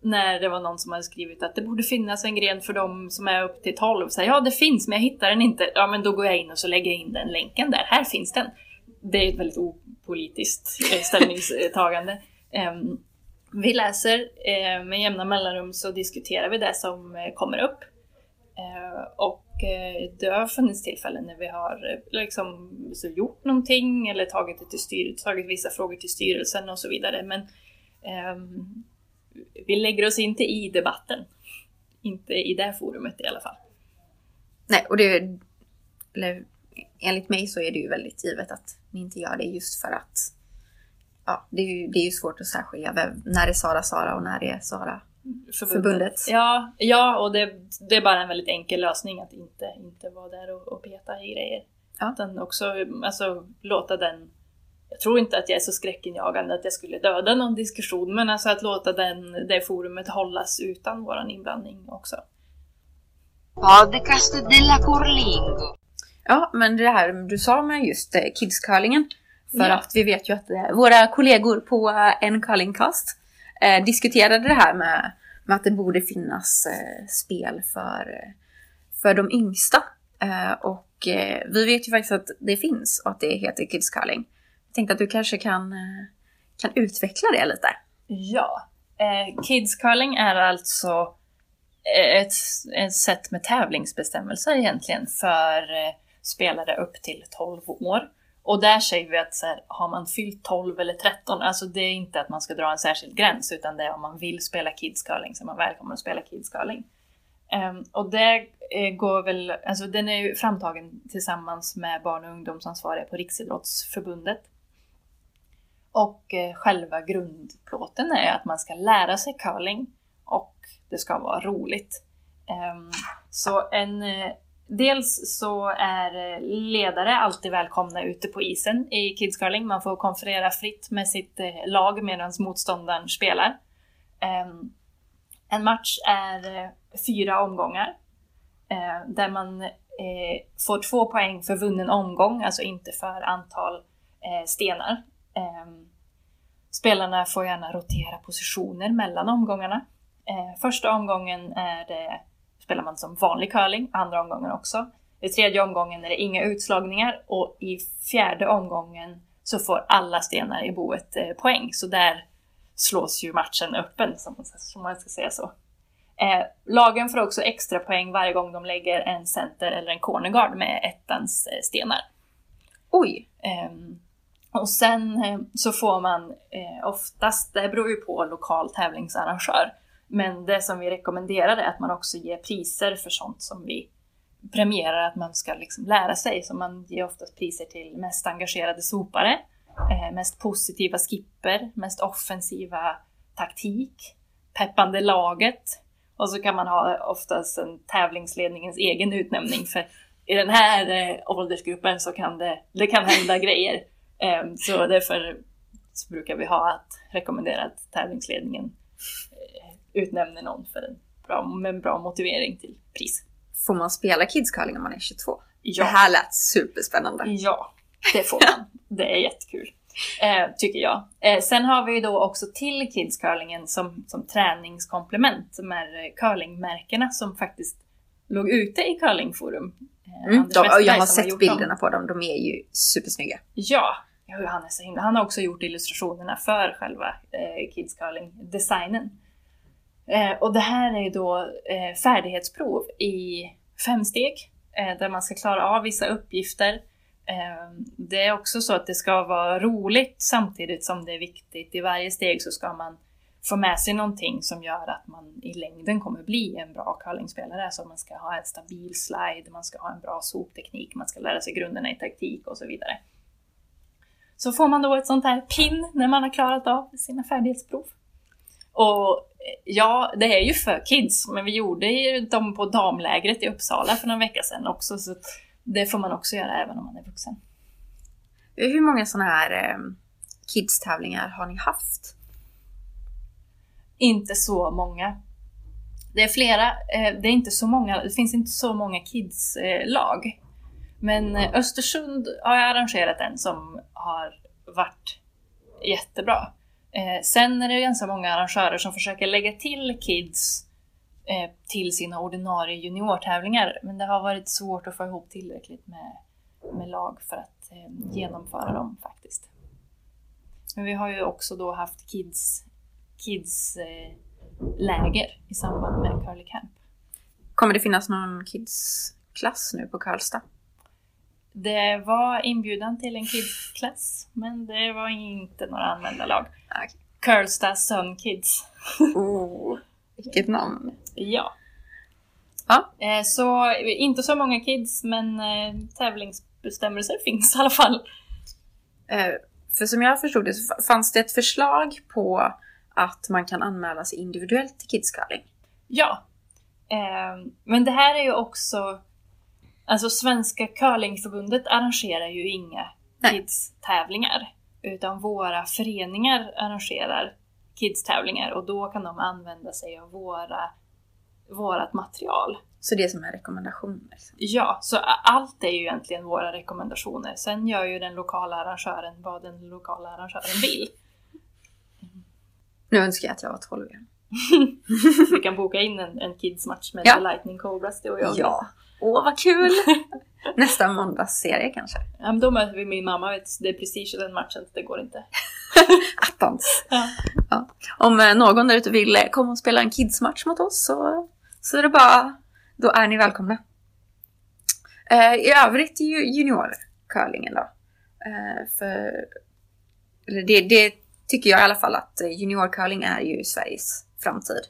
när det var någon som hade skrivit att det borde finnas en gren för dem som är upp till 12. Så här, ja, det finns, men jag hittar den inte. Ja, men då går jag in och så lägger jag in den länken där. Här finns den. Det är ett väldigt opolitiskt eh, ställningstagande. Ehm, vi läser eh, med jämna mellanrum så diskuterar vi det som eh, kommer upp. Eh, och eh, det har funnits tillfällen när vi har liksom så gjort någonting eller tagit, det till styr, tagit vissa frågor till styrelsen och så vidare. Men ehm, vi lägger oss inte i debatten. Inte i det forumet i alla fall. Nej, och det... Eller, enligt mig så är det ju väldigt givet att ni inte gör det just för att... Ja, det är ju, det är ju svårt att särskilja vem, när det är Sara Sara och när det är Sara Förbundet. Ja, ja och det, det är bara en väldigt enkel lösning att inte, inte vara där och, och peta i grejer. Ja. Utan också alltså, låta den... Jag tror inte att jag är så skräckinjagande att jag skulle döda någon diskussion, men alltså att låta den, det forumet hållas utan våran inblandning också. Podcast della Corlingo. Ja, men det här du sa med just eh, kidscurlingen. För Ja. att vi vet ju att eh, våra kollegor på eh, en curlingcast eh, diskuterade det här med, med att det borde finnas eh, spel för, eh, för de yngsta. Eh, och eh, vi vet ju faktiskt att det finns och att det heter kidscurling. Jag tänkte att du kanske kan, eh, kan utveckla det lite. Ja. Eh, Kids curling är alltså ett, ett sätt med tävlingsbestämmelser egentligen för eh, spelare upp till 12 år. Och där säger vi att så här, har man fyllt 12 eller 13, alltså det är inte att man ska dra en särskild gräns utan det är om man vill spela kids curling så är man välkommen att spela kids curling. Um, ehm, och det eh, går väl, alltså den är ju framtagen tillsammans med barn och ungdomsansvariga på Riksidrottsförbundet. Och eh, själva grundplåten är att man ska lära sig curling och det ska vara roligt. Um, så en, eh, dels så är eh, ledare alltid välkomna ute på isen i Kids Curling. Man får konferera fritt med sitt eh, lag medan motståndaren spelar. Ehm, en match är eh, fyra omgångar där man får två poäng för vunnen omgång, alltså inte för antal stenar. Ehm, spelarna får gärna rotera positioner mellan omgångarna. Första omgången är det, spelar man som vanlig curling, andra omgången också. I tredje omgången är det inga utslagningar och i fjärde omgången så får alla stenar i boet eh, poäng. Så där slås ju matchen öppen, som man ska, som man ska säga så. Eh, lagen får också extra poäng varje gång de lägger en center eller en cornerguard med ettans eh, stenar. Oj! Ehm, och sen eh, så får man eh, oftast, det här beror ju på lokal tävlingsarrangör, men det som vi rekommenderar är att man också ger priser för sånt som vi premierar att man ska liksom lära sig. Så man ger oftast priser till mest engagerade sopare, eh, mest positiva skipper, mest offensiva taktik, peppande laget Och så kan man ha oftast en tävlingsledningens egen utnämning för i den här eh, åldersgruppen så kan det, det kan hända grejer. Eh, så därför så brukar vi ha att rekommendera att tävlingsledningen utnämner någon för en bra, med en bra motivering till pris. Får man spela Kids Curling om man är 22? Ja. Det här lät superspännande. Ja, det får man. Det är jättekul. Eh, tycker jag. Eh, sen har vi ju då också till Kids Curlingen som, som träningskomplement här eh, curlingmärkena som faktiskt låg ute i curlingforum. Eh, Mm, de, jag har sett gjort bilderna dem. på dem, de är ju supersnygga. Ja, ja, han är så himla. Han har också gjort illustrationerna för själva eh, Kids Curling-designen. Eh, och det här är då eh, färdighetsprov i fem steg eh, där man ska klara av vissa uppgifter. Eh, det är också så att det ska vara roligt samtidigt som det är viktigt. I varje steg så ska man få med sig någonting som gör att man i längden kommer bli en bra curlingspelare. Så man ska ha en stabil slide, man ska ha en bra sopteknik, man ska lära sig grunderna i taktik och så vidare. Så får man då ett sånt här pin när man har klarat av sina färdighetsprov. Och ja, det är ju för kids, men vi gjorde ju dem på damlägret i Uppsala för några vecka sedan också, så det får man också göra även om man är vuxen. Hur många sådana här eh, Kids-tävlingar har ni haft? Inte så många. Det är flera, eh, det är inte så många, det finns inte så många kids-lag. Men eh, Östersund har jag arrangerat en som har varit jättebra. Eh, Sen är det ganska många arrangörer som försöker lägga till kids eh, till sina ordinarie juniortävlingar. Men det har varit svårt att få ihop tillräckligt med, med lag för att eh, genomföra dem faktiskt. Men vi har ju också då haft kids, kids eh, läger i samband med Curly Camp. Kommer det finnas någon Kids-klass nu på Karlstad? Det var inbjudan till en kidsklass, men det var inte några anmälda lag. Okej. Curlstad Sun Kids. Oh, vilket namn! Ja. Ja. Eh, Så inte så många kids, men eh, tävlingsbestämmelser finns i alla fall. Eh, för som jag förstod det så fanns det ett förslag på att man kan anmäla sig individuellt till Kids Curling. Ja. Men det här är ju också... Alltså Svenska curlingförbundet arrangerar ju inga kids-tävlingar. Utan våra föreningar arrangerar kids-tävlingar och då kan de använda sig av våra, vårat material. Så det är som en rekommendation. Liksom. Ja, så allt är ju egentligen våra rekommendationer. Sen gör ju den lokala arrangören vad den lokala arrangören vill. Nu önskar jag att jag var 12 igen. Vi kan boka in en, en kids-match med Ja. The Lightning Cobras, du och jag. Ja! Åh, vad kul! Nästa måndagsserie kanske. Ja, men då möter vi min mamma, vet, det är prestige i den matchen, det går inte. Attans! Ja. Ja. Om eh, någon där ute vill eh, komma och spela en kidsmatch mot oss så, så är det bara... Då är ni välkomna. Eh, I övrigt är ju juniorcurlingen då. Eh, för, eller det, det tycker jag i alla fall att juniorcurling är ju Sveriges framtid.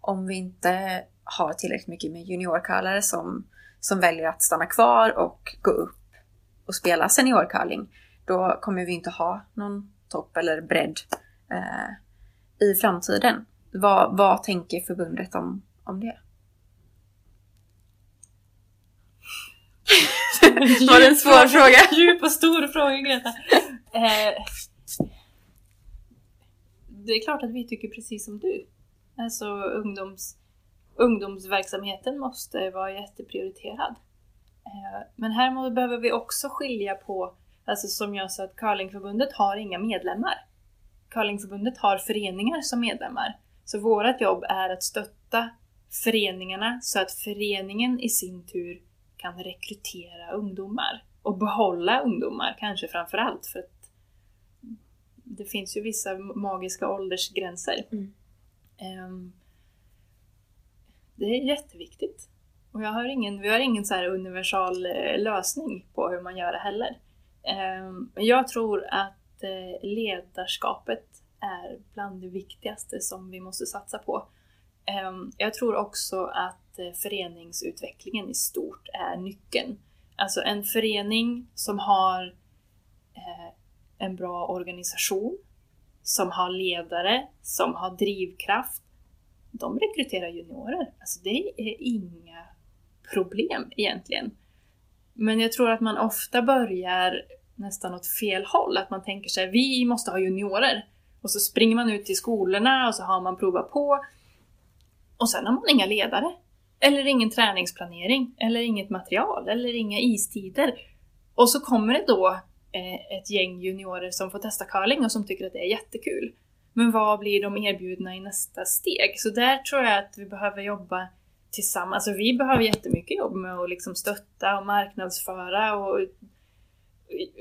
Om vi inte har tillräckligt mycket med juniorcurlare som, som väljer att stanna kvar och gå upp och spela seniorcurling, då kommer vi inte ha någon topp eller bredd eh, i framtiden. Vad, vad tänker förbundet om, om det? Var det en svår fråga? Djup och stor fråga, Greta. Eh, det är klart att vi tycker precis som du. Alltså ungdoms, ungdomsverksamheten måste vara jätteprioriterad. Eh, men här behöver vi också skilja på, alltså som jag sa, att curlingförbundet har inga medlemmar. Curlingförbundet har föreningar som medlemmar. Så vårt jobb är att stötta föreningarna så att föreningen i sin tur kan rekrytera ungdomar. Och behålla ungdomar kanske framför allt för att det finns ju vissa magiska åldersgränser. Mm. Ehm, det är jätteviktigt. Och jag har ingen, vi har ingen så här universal eh, lösning på hur man gör det heller. Ehm, men jag tror att eh, ledarskapet är bland det viktigaste som vi måste satsa på. Ehm, jag tror också att eh, föreningsutvecklingen i stort är nyckeln. Alltså en förening som har en bra organisation, som har ledare, som har drivkraft de rekryterar juniorer. Alltså det är inga problem egentligen. Men jag tror att man ofta börjar nästan åt fel håll. Att man tänker sig vi måste ha juniorer. Och så springer man ut till skolorna och så har man provat på. Och sen har man inga ledare. Eller ingen träningsplanering. Eller inget material. Eller inga istider. Och så kommer det då eh, ett gäng juniorer som får testa curling och som tycker att det är jättekul. Men vad blir de erbjudna i nästa steg? Så där tror jag att vi behöver jobba tillsammans. Alltså vi behöver jättemycket jobb med att liksom stötta och marknadsföra och,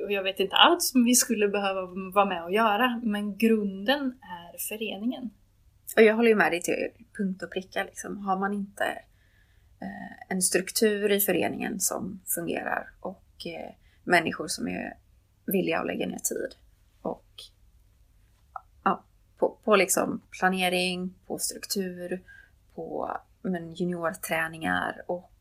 och jag vet inte allt som vi skulle behöva vara med och göra. Men grunden är föreningen. Och jag håller ju med dig till punkt och pricka. Liksom. Har man inte eh, en struktur i föreningen som fungerar och eh, människor som är villiga att lägga ner tid och på, på liksom planering, på struktur, på men juniorträningar och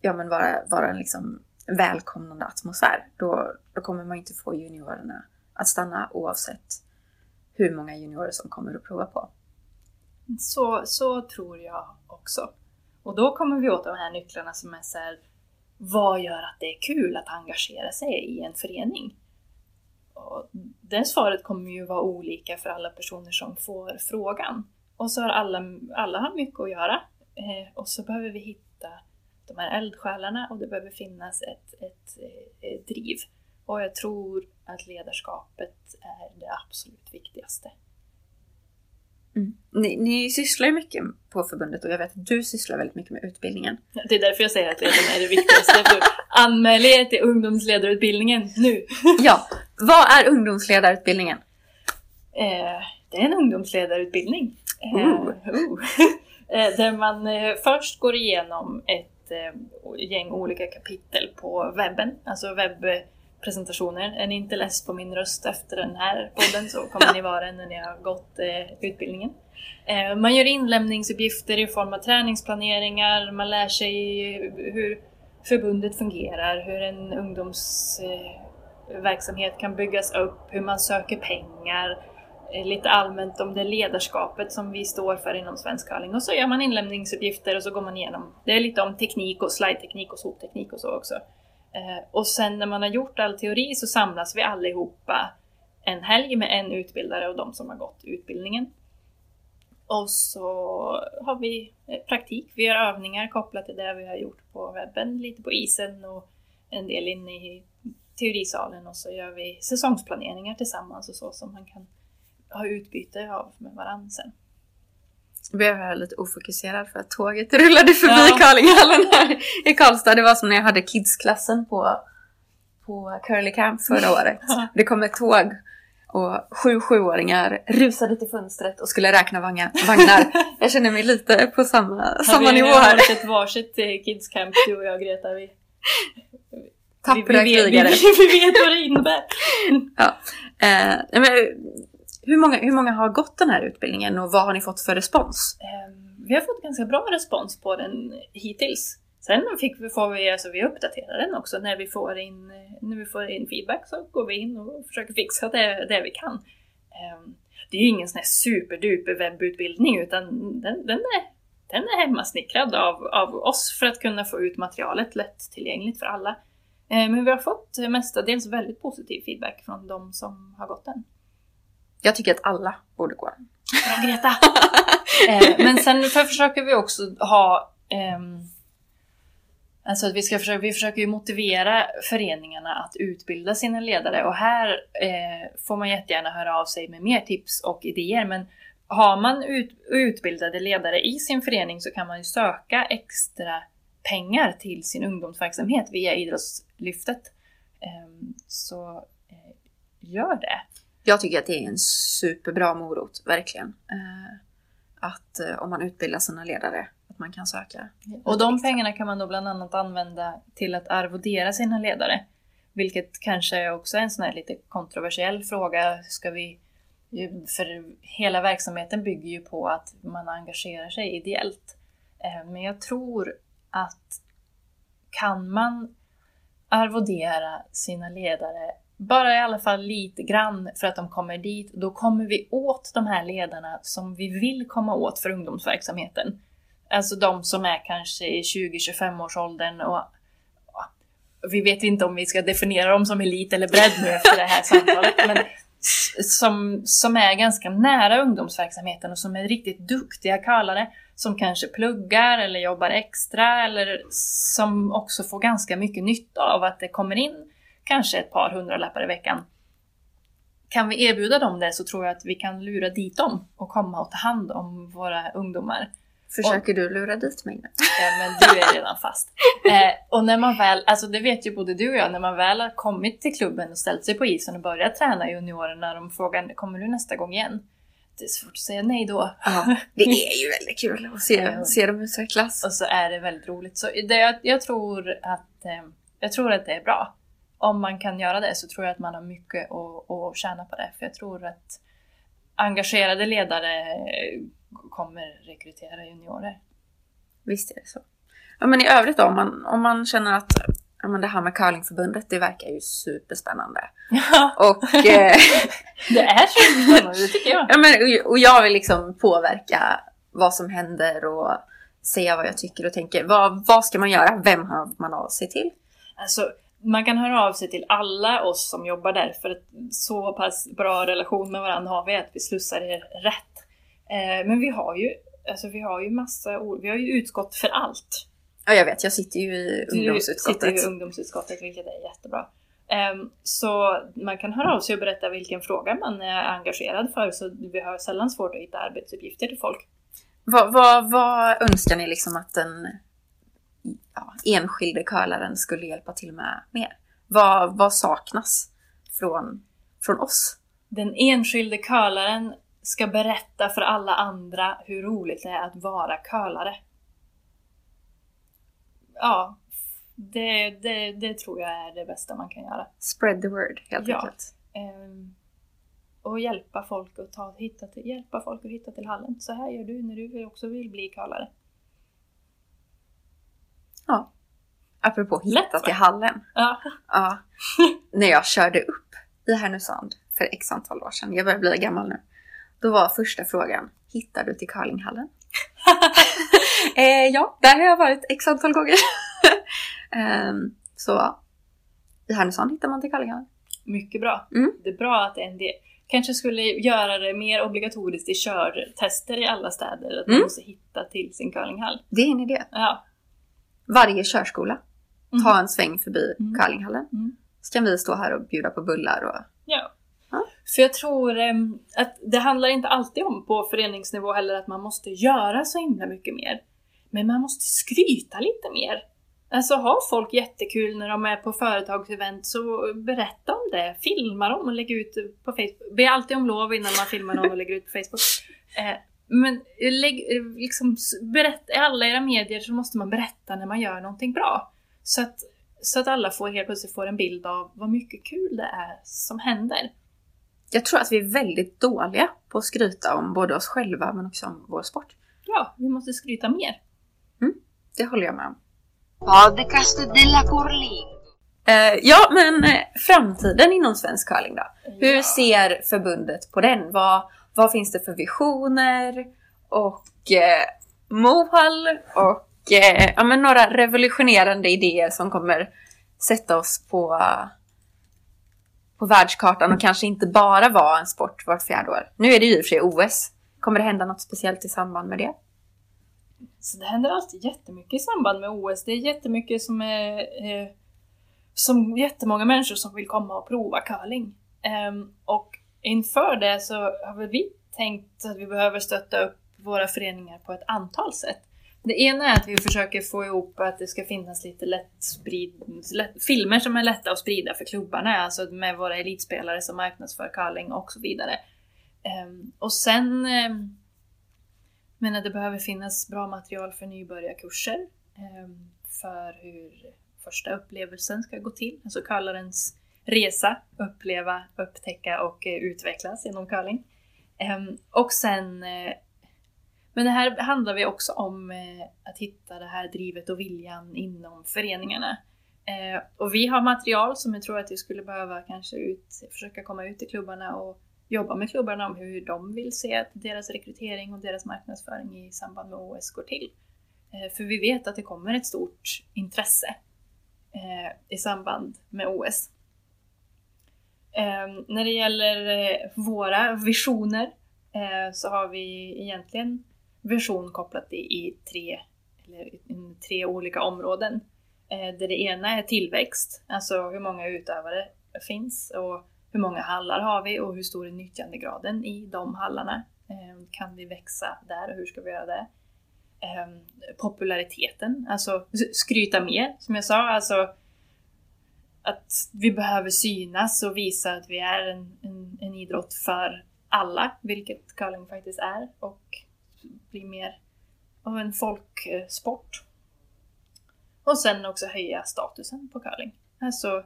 ja, men vara, vara en liksom välkomnande atmosfär. Då, då kommer man inte få juniorerna att stanna oavsett hur många juniorer som kommer att prova på. Så, så tror jag också. Och då kommer vi åt de här nycklarna som är så här, vad gör att det är kul att engagera sig i en förening? Det svaret kommer ju vara olika för alla personer som får frågan. Och så har alla, alla har mycket att göra. Eh, och så behöver vi hitta de här eldsjälarna och det behöver finnas ett, ett, ett eh, driv. Och jag tror att ledarskapet är det absolut viktigaste. Mm. Ni, ni sysslar ju mycket på förbundet och jag vet att du sysslar väldigt mycket med utbildningen. Det är därför jag säger att ledaren är det viktigaste. Anmäl er till ungdomsledarutbildningen nu! ja, vad är ungdomsledarutbildningen? Eh, det är en ungdomsledarutbildning. Eh. Eh, där man eh, först går igenom ett eh, gäng olika kapitel på webben, alltså webbpresentationer. Är ni inte less på min röst efter den här podden så kommer ni vara det när ni har gått utbildningen. Man gör inlämningsuppgifter i form av träningsplaneringar, man lär sig hur förbundet fungerar, hur en verksamhet kan byggas upp, hur man söker pengar, eh, lite allmänt om det ledarskapet som vi står för inom Svensk curling. Och så gör man inlämningsuppgifter och så går man igenom. Det är lite om teknik och slide-teknik och sopteknik och så också. Eh, och sen när man har gjort all teori så samlas vi allihopa en helg med en utbildare och de som har gått utbildningen. Och så har vi eh, praktik, vi gör övningar kopplat till det vi har gjort på webben, lite på isen och en del inne i teorisalen och så gör vi säsongsplaneringar tillsammans och så som man kan ha utbyte av med varandra sen. Jag blev här lite ofokuserad för att tåget rullade förbi Ja. curlinghallen här i Karlstad. Det var som när jag hade kidsklassen på, på Curly Camp förra året. Det kom ett tåg och sju sjuåringar rusade till fönstret och skulle räkna vagnar. Jag känner mig lite på samma, samma vi nivå har här. hållit ett varsitt eh, Kids Camp, du och jag Greta. Vi, Tappra vi, vi, vet, krigare. vi, vi vet vad det innebär. Ja. Eh, men, hur, många, hur många har gått den här utbildningen och vad har ni fått för respons? Ehm, Vi har fått ganska bra respons på den hittills. Sen fick vi, får vi, alltså vi uppdaterar den också när vi får in, eh, när vi får in feedback så går vi in och försöker fixa det, det vi kan. Ehm, Det är ju ingen sån här superduper webbutbildning utan den, den, är, den är hemmasnickrad av, av oss för att kunna få ut materialet lättillgängligt för alla. Ehm, Men vi har fått mestadels väldigt positiv feedback från de som har gått den. Jag tycker att alla borde gå den. Bra Greta! eh, men sen för försöker vi också ha ehm, Alltså att vi, ska försöka, vi försöker ju motivera föreningarna att utbilda sina ledare och här eh, får man jättegärna höra av sig med mer tips och idéer. Men har man ut, utbildade ledare i sin förening så kan man ju söka extra pengar till sin ungdomsverksamhet via Idrottslyftet. Ehm, så eh, gör det. Jag tycker att det är en superbra morot, verkligen. Eh, att eh, om man utbildar sina ledare, att man kan söka. Och de pengarna kan man då bland annat använda till att arvodera sina ledare. Vilket kanske också är en sån här lite kontroversiell fråga. Ska vi, för hela verksamheten bygger ju på att man engagerar sig ideellt. Men jag tror att kan man arvodera sina ledare bara i alla fall lite grann för att de kommer dit. Då kommer vi åt de här ledarna som vi vill komma åt för ungdomsverksamheten. Alltså de som är kanske i 20-25 års åldern och vi vet inte om vi ska definiera dem som elit eller bredd nu efter det här samtalet. Men som, som är ganska nära ungdomsverksamheten och som är riktigt duktiga curlare. Som kanske pluggar eller jobbar extra eller som också får ganska mycket nytta av att det kommer in kanske ett par hundralappar i veckan. Kan vi erbjuda dem det så tror jag att vi kan lura dit dem och komma och ta hand om våra ungdomar. Försöker du lura dit mig nu? Eh, men du är redan fast. Eh, och när man väl, alltså det vet ju både du och jag, när man väl har kommit till klubben och ställt sig på isen och börjat träna juniorerna, de frågar kommer du nästa gång igen? Är svårt att säga nej då. Ja, det är ju väldigt kul att se, se dem utvecklas. Och så är det väldigt roligt. Så det, jag, jag, tror att, eh, jag tror att det är bra. Om man kan göra det så tror jag att man har mycket att, att tjäna på det. För jag tror att engagerade ledare kommer rekrytera juniorer. Visst är det så. Ja, men i övrigt då, om man, om man känner att ja, men det här med curlingförbundet, det verkar ju superspännande. Ja, Och, eh, det är så spännande, det tycker jag. ja, men, och jag vill liksom påverka vad som händer och säga vad jag tycker och tänker. Vad, vad ska man göra? Vem hör man av sig till? Alltså, man kan höra av sig till alla oss som jobbar där för att så pass bra relation med varandra har vi att vi slussar er rätt. Eh, men vi har ju, alltså vi har ju massa ord, vi har ju utskott för allt. Ja, jag vet. Jag sitter ju i Du sitter ungdomsutskottet. i ungdomsutskottet vilket är jättebra. Ehm, så man kan höra av sig och berätta vilken fråga man är engagerad för så vi har sällan svårt att hitta arbetsuppgifter till folk. Vad, vad, vad önskar ni liksom att den ja, enskilde curlaren skulle hjälpa till med mer? Vad, vad saknas från, från oss? Den enskilde curlaren ska berätta för alla andra hur roligt det är att vara curlare. Ja, det, det, det tror jag är det bästa man kan göra. Spread the word, helt Ja. enkelt. Ehm, och hjälpa folk att ta, hitta till, hjälpa folk att hitta till hallen. Så här gör du när du också vill bli curlare. Ja. Apropå hitta Lätt, till hallen. Ja. Ja. När jag körde upp i Härnösand för x antal år sedan, jag börjar bli gammal nu. Då var första frågan, hittar du till curlinghallen? eh, ja, där har jag varit x antal gånger. Ehm, så i Härnösand hittar man till curlinghallen. Mycket bra. Mm. Det är bra att en del. Kanske skulle göra det mer obligatoriskt i körtester i alla städer. Att man Mm. måste hitta till sin curlinghall. Det är en idé. Ja. Varje körskola, Mm. ta en sväng förbi Mm. curlinghallen. Mm. Så kan vi stå här och bjuda på bullar och... ja. Ja. För jag tror em, att det handlar inte alltid om på föreningsnivå heller att man måste göra så himla mycket mer. Men man måste skryta lite mer. Alltså har folk jättekul när de är på företagsevent så berätta om det. Filma dem och lägg ut på Facebook. Be alltid om lov innan man filmar någon och lägger ut på Facebook. Eh, men lägg, eh, liksom, berätt, i alla era medier så måste man berätta när man gör någonting bra. Så att, så att alla får, helt plötsligt får en bild av vad mycket kul det är som händer. Jag tror att vi är väldigt dåliga på att skryta om både oss själva men också om vår sport. Ja, vi måste skryta mer. Det håller jag med om. Podcast della Curlingo. Eh, ja, men eh, framtiden inom svensk curling då? Hur Ja. ser förbundet på den? Vad, vad finns det för visioner och eh, mål och eh, ja, men några revolutionerande idéer som kommer sätta oss på, på världskartan och kanske inte bara vara en sport vart fjärde år. Nu är det ju i och för sig OS. Kommer det hända något speciellt i samband med det? Så det händer alltid jättemycket i samband med OS. Det är jättemycket som är... Eh, som jättemånga människor som vill komma och prova curling. Um, och inför det så har väl vi tänkt att vi behöver stötta upp våra föreningar på ett antal sätt. Det ena är att vi försöker få ihop att det ska finnas lite lätt sprid, lätt, filmer som är lätta att sprida för klubbarna, alltså med våra elitspelare som marknadsför curling och så vidare. Um, och sen um, men att det behöver finnas bra material för nybörjarkurser. Ehm, för hur första upplevelsen ska gå till. Alltså curlarens resa, uppleva, upptäcka och eh, utvecklas genom curling. Ehm, och sen... Eh, men det här handlar vi också om eh, att hitta det här drivet och viljan inom föreningarna. Och vi har material som jag tror att vi skulle behöva kanske ut, försöka komma ut i klubbarna och jobba med klubbarna om hur de vill se att deras rekrytering och deras marknadsföring i samband med OS går till. Eh, för vi vet att det kommer ett stort intresse eh, i samband med OS. Eh, när det gäller våra visioner så har vi egentligen vision kopplat i, tre, eller, i tre olika områden. Där det ena är tillväxt, alltså hur många utövare finns och hur många hallar har vi och hur stor är nyttjandegraden i de hallarna? Ehm, kan vi växa där och hur ska vi göra det? Ehm, populariteten, alltså skryta mer som jag sa, alltså att vi behöver synas och visa att vi är en, en, en idrott för alla, vilket curling faktiskt är och bli mer av en folksport. Och sen också höja statusen på curling. Alltså,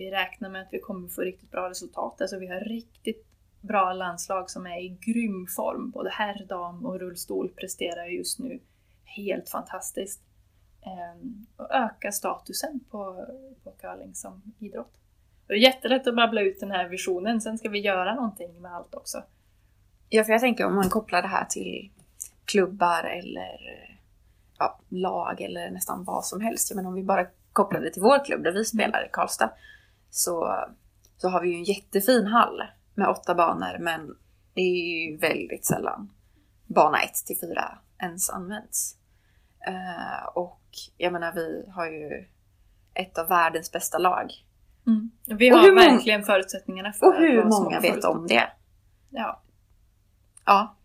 vi räknar med att vi kommer få riktigt bra resultat. Alltså vi har riktigt bra landslag som är i grym form. Både herr, dam och rullstol presterar just nu helt fantastiskt. Ehm, och öka statusen på, på curling som idrott. Det är jättelätt att babbla ut den här visionen, sen ska vi göra någonting med allt också. Ja, för jag tänker om man kopplar det här till klubbar eller ja, lag eller nästan vad som helst. Men om vi bara kopplar det till vår klubb där vi spelar i Karlstad så, så har vi ju en jättefin hall med åtta banor men det är ju väldigt sällan bana 1 till 4 ens används. Uh, och jag menar vi har ju ett av världens bästa lag. Mm. Vi har verkligen förutsättningar för Och hur många vet om det? Ja. Ja.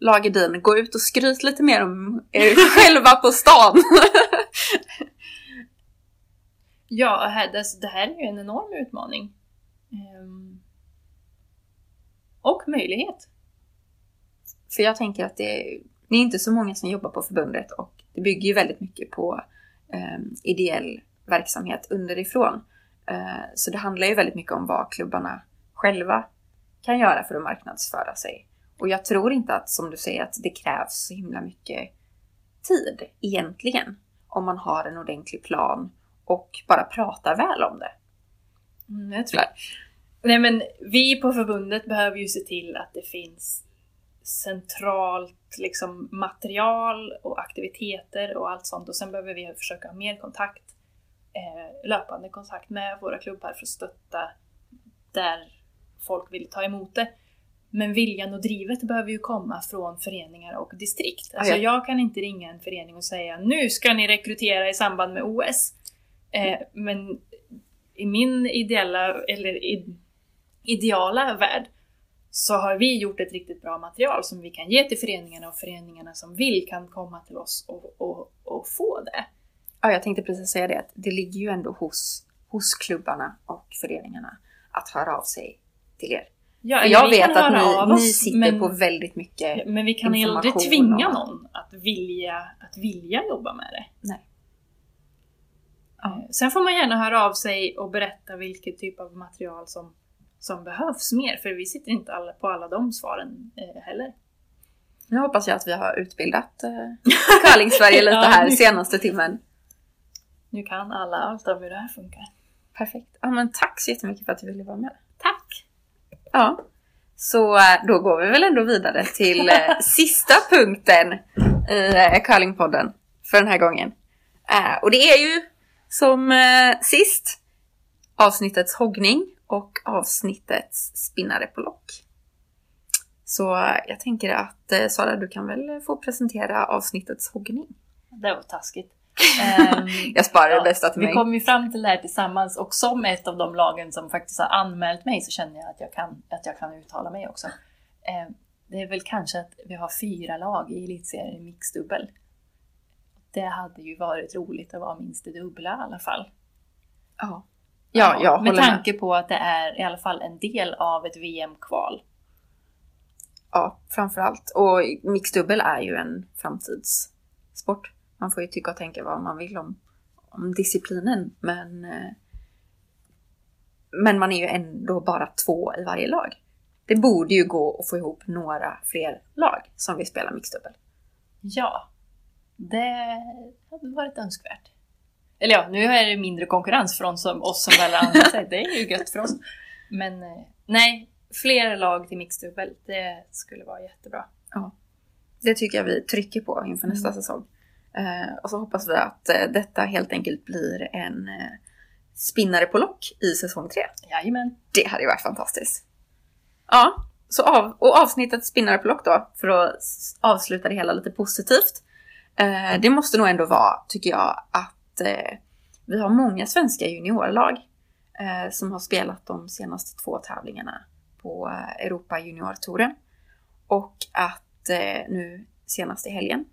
Lag Edin, gå ut och skryt lite mer om er själva på stan. Ja, alltså, det, här är ju en enorm utmaning. Ehm, och möjlighet. För jag tänker att det är, det är inte så många som jobbar på förbundet och det bygger ju väldigt mycket på eh, ideell verksamhet underifrån. Eh, så det handlar ju väldigt mycket om vad klubbarna själva kan göra för att marknadsföra sig. Och jag tror inte att, som du säger, att det krävs så himla mycket tid egentligen. Om man har en ordentlig plan och bara pratar väl om det. Mm, jag tror Nej men vi på förbundet behöver ju se till att det finns centralt liksom material och aktiviteter och allt sånt och sen behöver vi försöka ha mer kontakt, eh, löpande kontakt med våra klubbar för att stötta där folk vill ta emot det. Men viljan och drivet behöver ju komma från föreningar och distrikt. Alltså Ja, ja. jag kan inte ringa en förening och säga nu ska ni rekrytera i samband med OS. Eh, men i min ideella, eller i, ideala värld så har vi gjort ett riktigt bra material som vi kan ge till föreningarna och föreningarna som vill kan komma till oss och, och, och få det. Ja, jag tänkte precis säga det att det ligger ju ändå hos, hos klubbarna och föreningarna att höra av sig till er. Ja, För jag vet att ni, oss, ni sitter men, på väldigt mycket. men vi kan aldrig information tvinga och- någon att vilja, att vilja jobba med det. Nej. Eh, Sen får man gärna höra av sig och berätta vilket typ av material som, som behövs mer, för vi sitter inte alla, på alla de svaren eh, heller. Nu hoppas jag att vi har utbildat eh, Curling-Sverige lite Ja, här nu- senaste timmen. Nu kan alla allt om hur det här funkar. Perfekt. Ja, men tack så jättemycket för att du ville vara med. Tack! Ja. Så eh, då går vi väl ändå vidare till eh, sista punkten i eh, Curlingpodden för den här gången. Och det är ju som eh, sist avsnittets hoggning och avsnittets spinnare på lock. Så eh, jag tänker att eh, Sara, du kan väl få presentera avsnittets hoggning. Det var taskigt. Ehm, Jag sparar det bästa till vi mig. kom ju fram till det här tillsammans och som ett av de lagen som faktiskt har anmält mig så känner jag att jag kan, att jag kan uttala mig också. Eh, det är väl kanske att vi har fyra lag i elitserien i mixdubbel. Det hade ju varit roligt att vara minst det dubbla i alla fall. Ja, ja jag med håller med. tanke på att det är i alla fall en del av ett VM-kval. Ja, framförallt. Och mixdubbel är ju en framtidssport. Man får ju tycka och tänka vad man vill om, om disciplinen. Men, eh, men man är ju ändå bara två i varje lag. Det borde ju gå att få ihop några fler lag som vill spela mixdubbel. Ja, det hade varit önskvärt. Eller ja, nu är det mindre konkurrens från som, oss som väljer andra. Det är ju gött för oss. Men eh, nej, fler lag till mixdubbel, det skulle vara jättebra. Det tycker jag vi trycker på inför nästa Mm. säsong. Eh, och så hoppas vi att eh, detta helt enkelt blir en eh, spinnare på lock i säsong 3. Jajamän. Det hade ju varit fantastiskt. Ja, så av, och avsnittet spinnare på lock då, för att avsluta det hela lite positivt. Eh, det måste nog ändå vara, tycker jag, att eh, vi har många svenska juniorlag eh, som har spelat de senaste två tävlingarna på eh, Europa juniortouren. Och att eh, nu senast i helgen,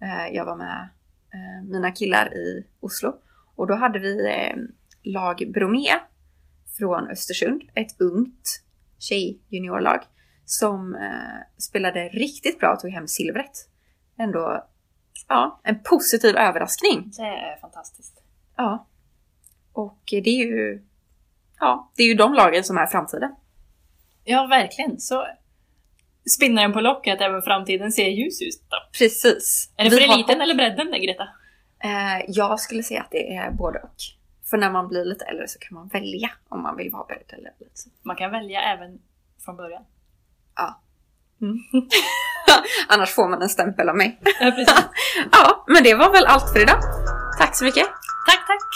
eh, jag var med eh, mina killar i Oslo och då hade vi eh, lag Bromé från Östersund, ett ungt tjejjuniorlag som eh, spelade riktigt bra och tog hem silvret. Ändå, ja, en positiv överraskning. Det är fantastiskt. Ja. Och det är ju, ja, det är ju de lagen som är framtiden. Ja, verkligen. Så spinnaren på locket, även framtiden ser ljus ut då. Precis. Är det Vi för har- eliten eller bredden det, Greta? Eh, jag skulle säga att det är både och. För när man blir lite äldre så kan man välja om man vill vara beredd eller lite. Man kan välja även från början. Annars får man en stämpel av mig. Ja, precis. Ja, men det var väl allt för idag. Tack så mycket. tack, tack!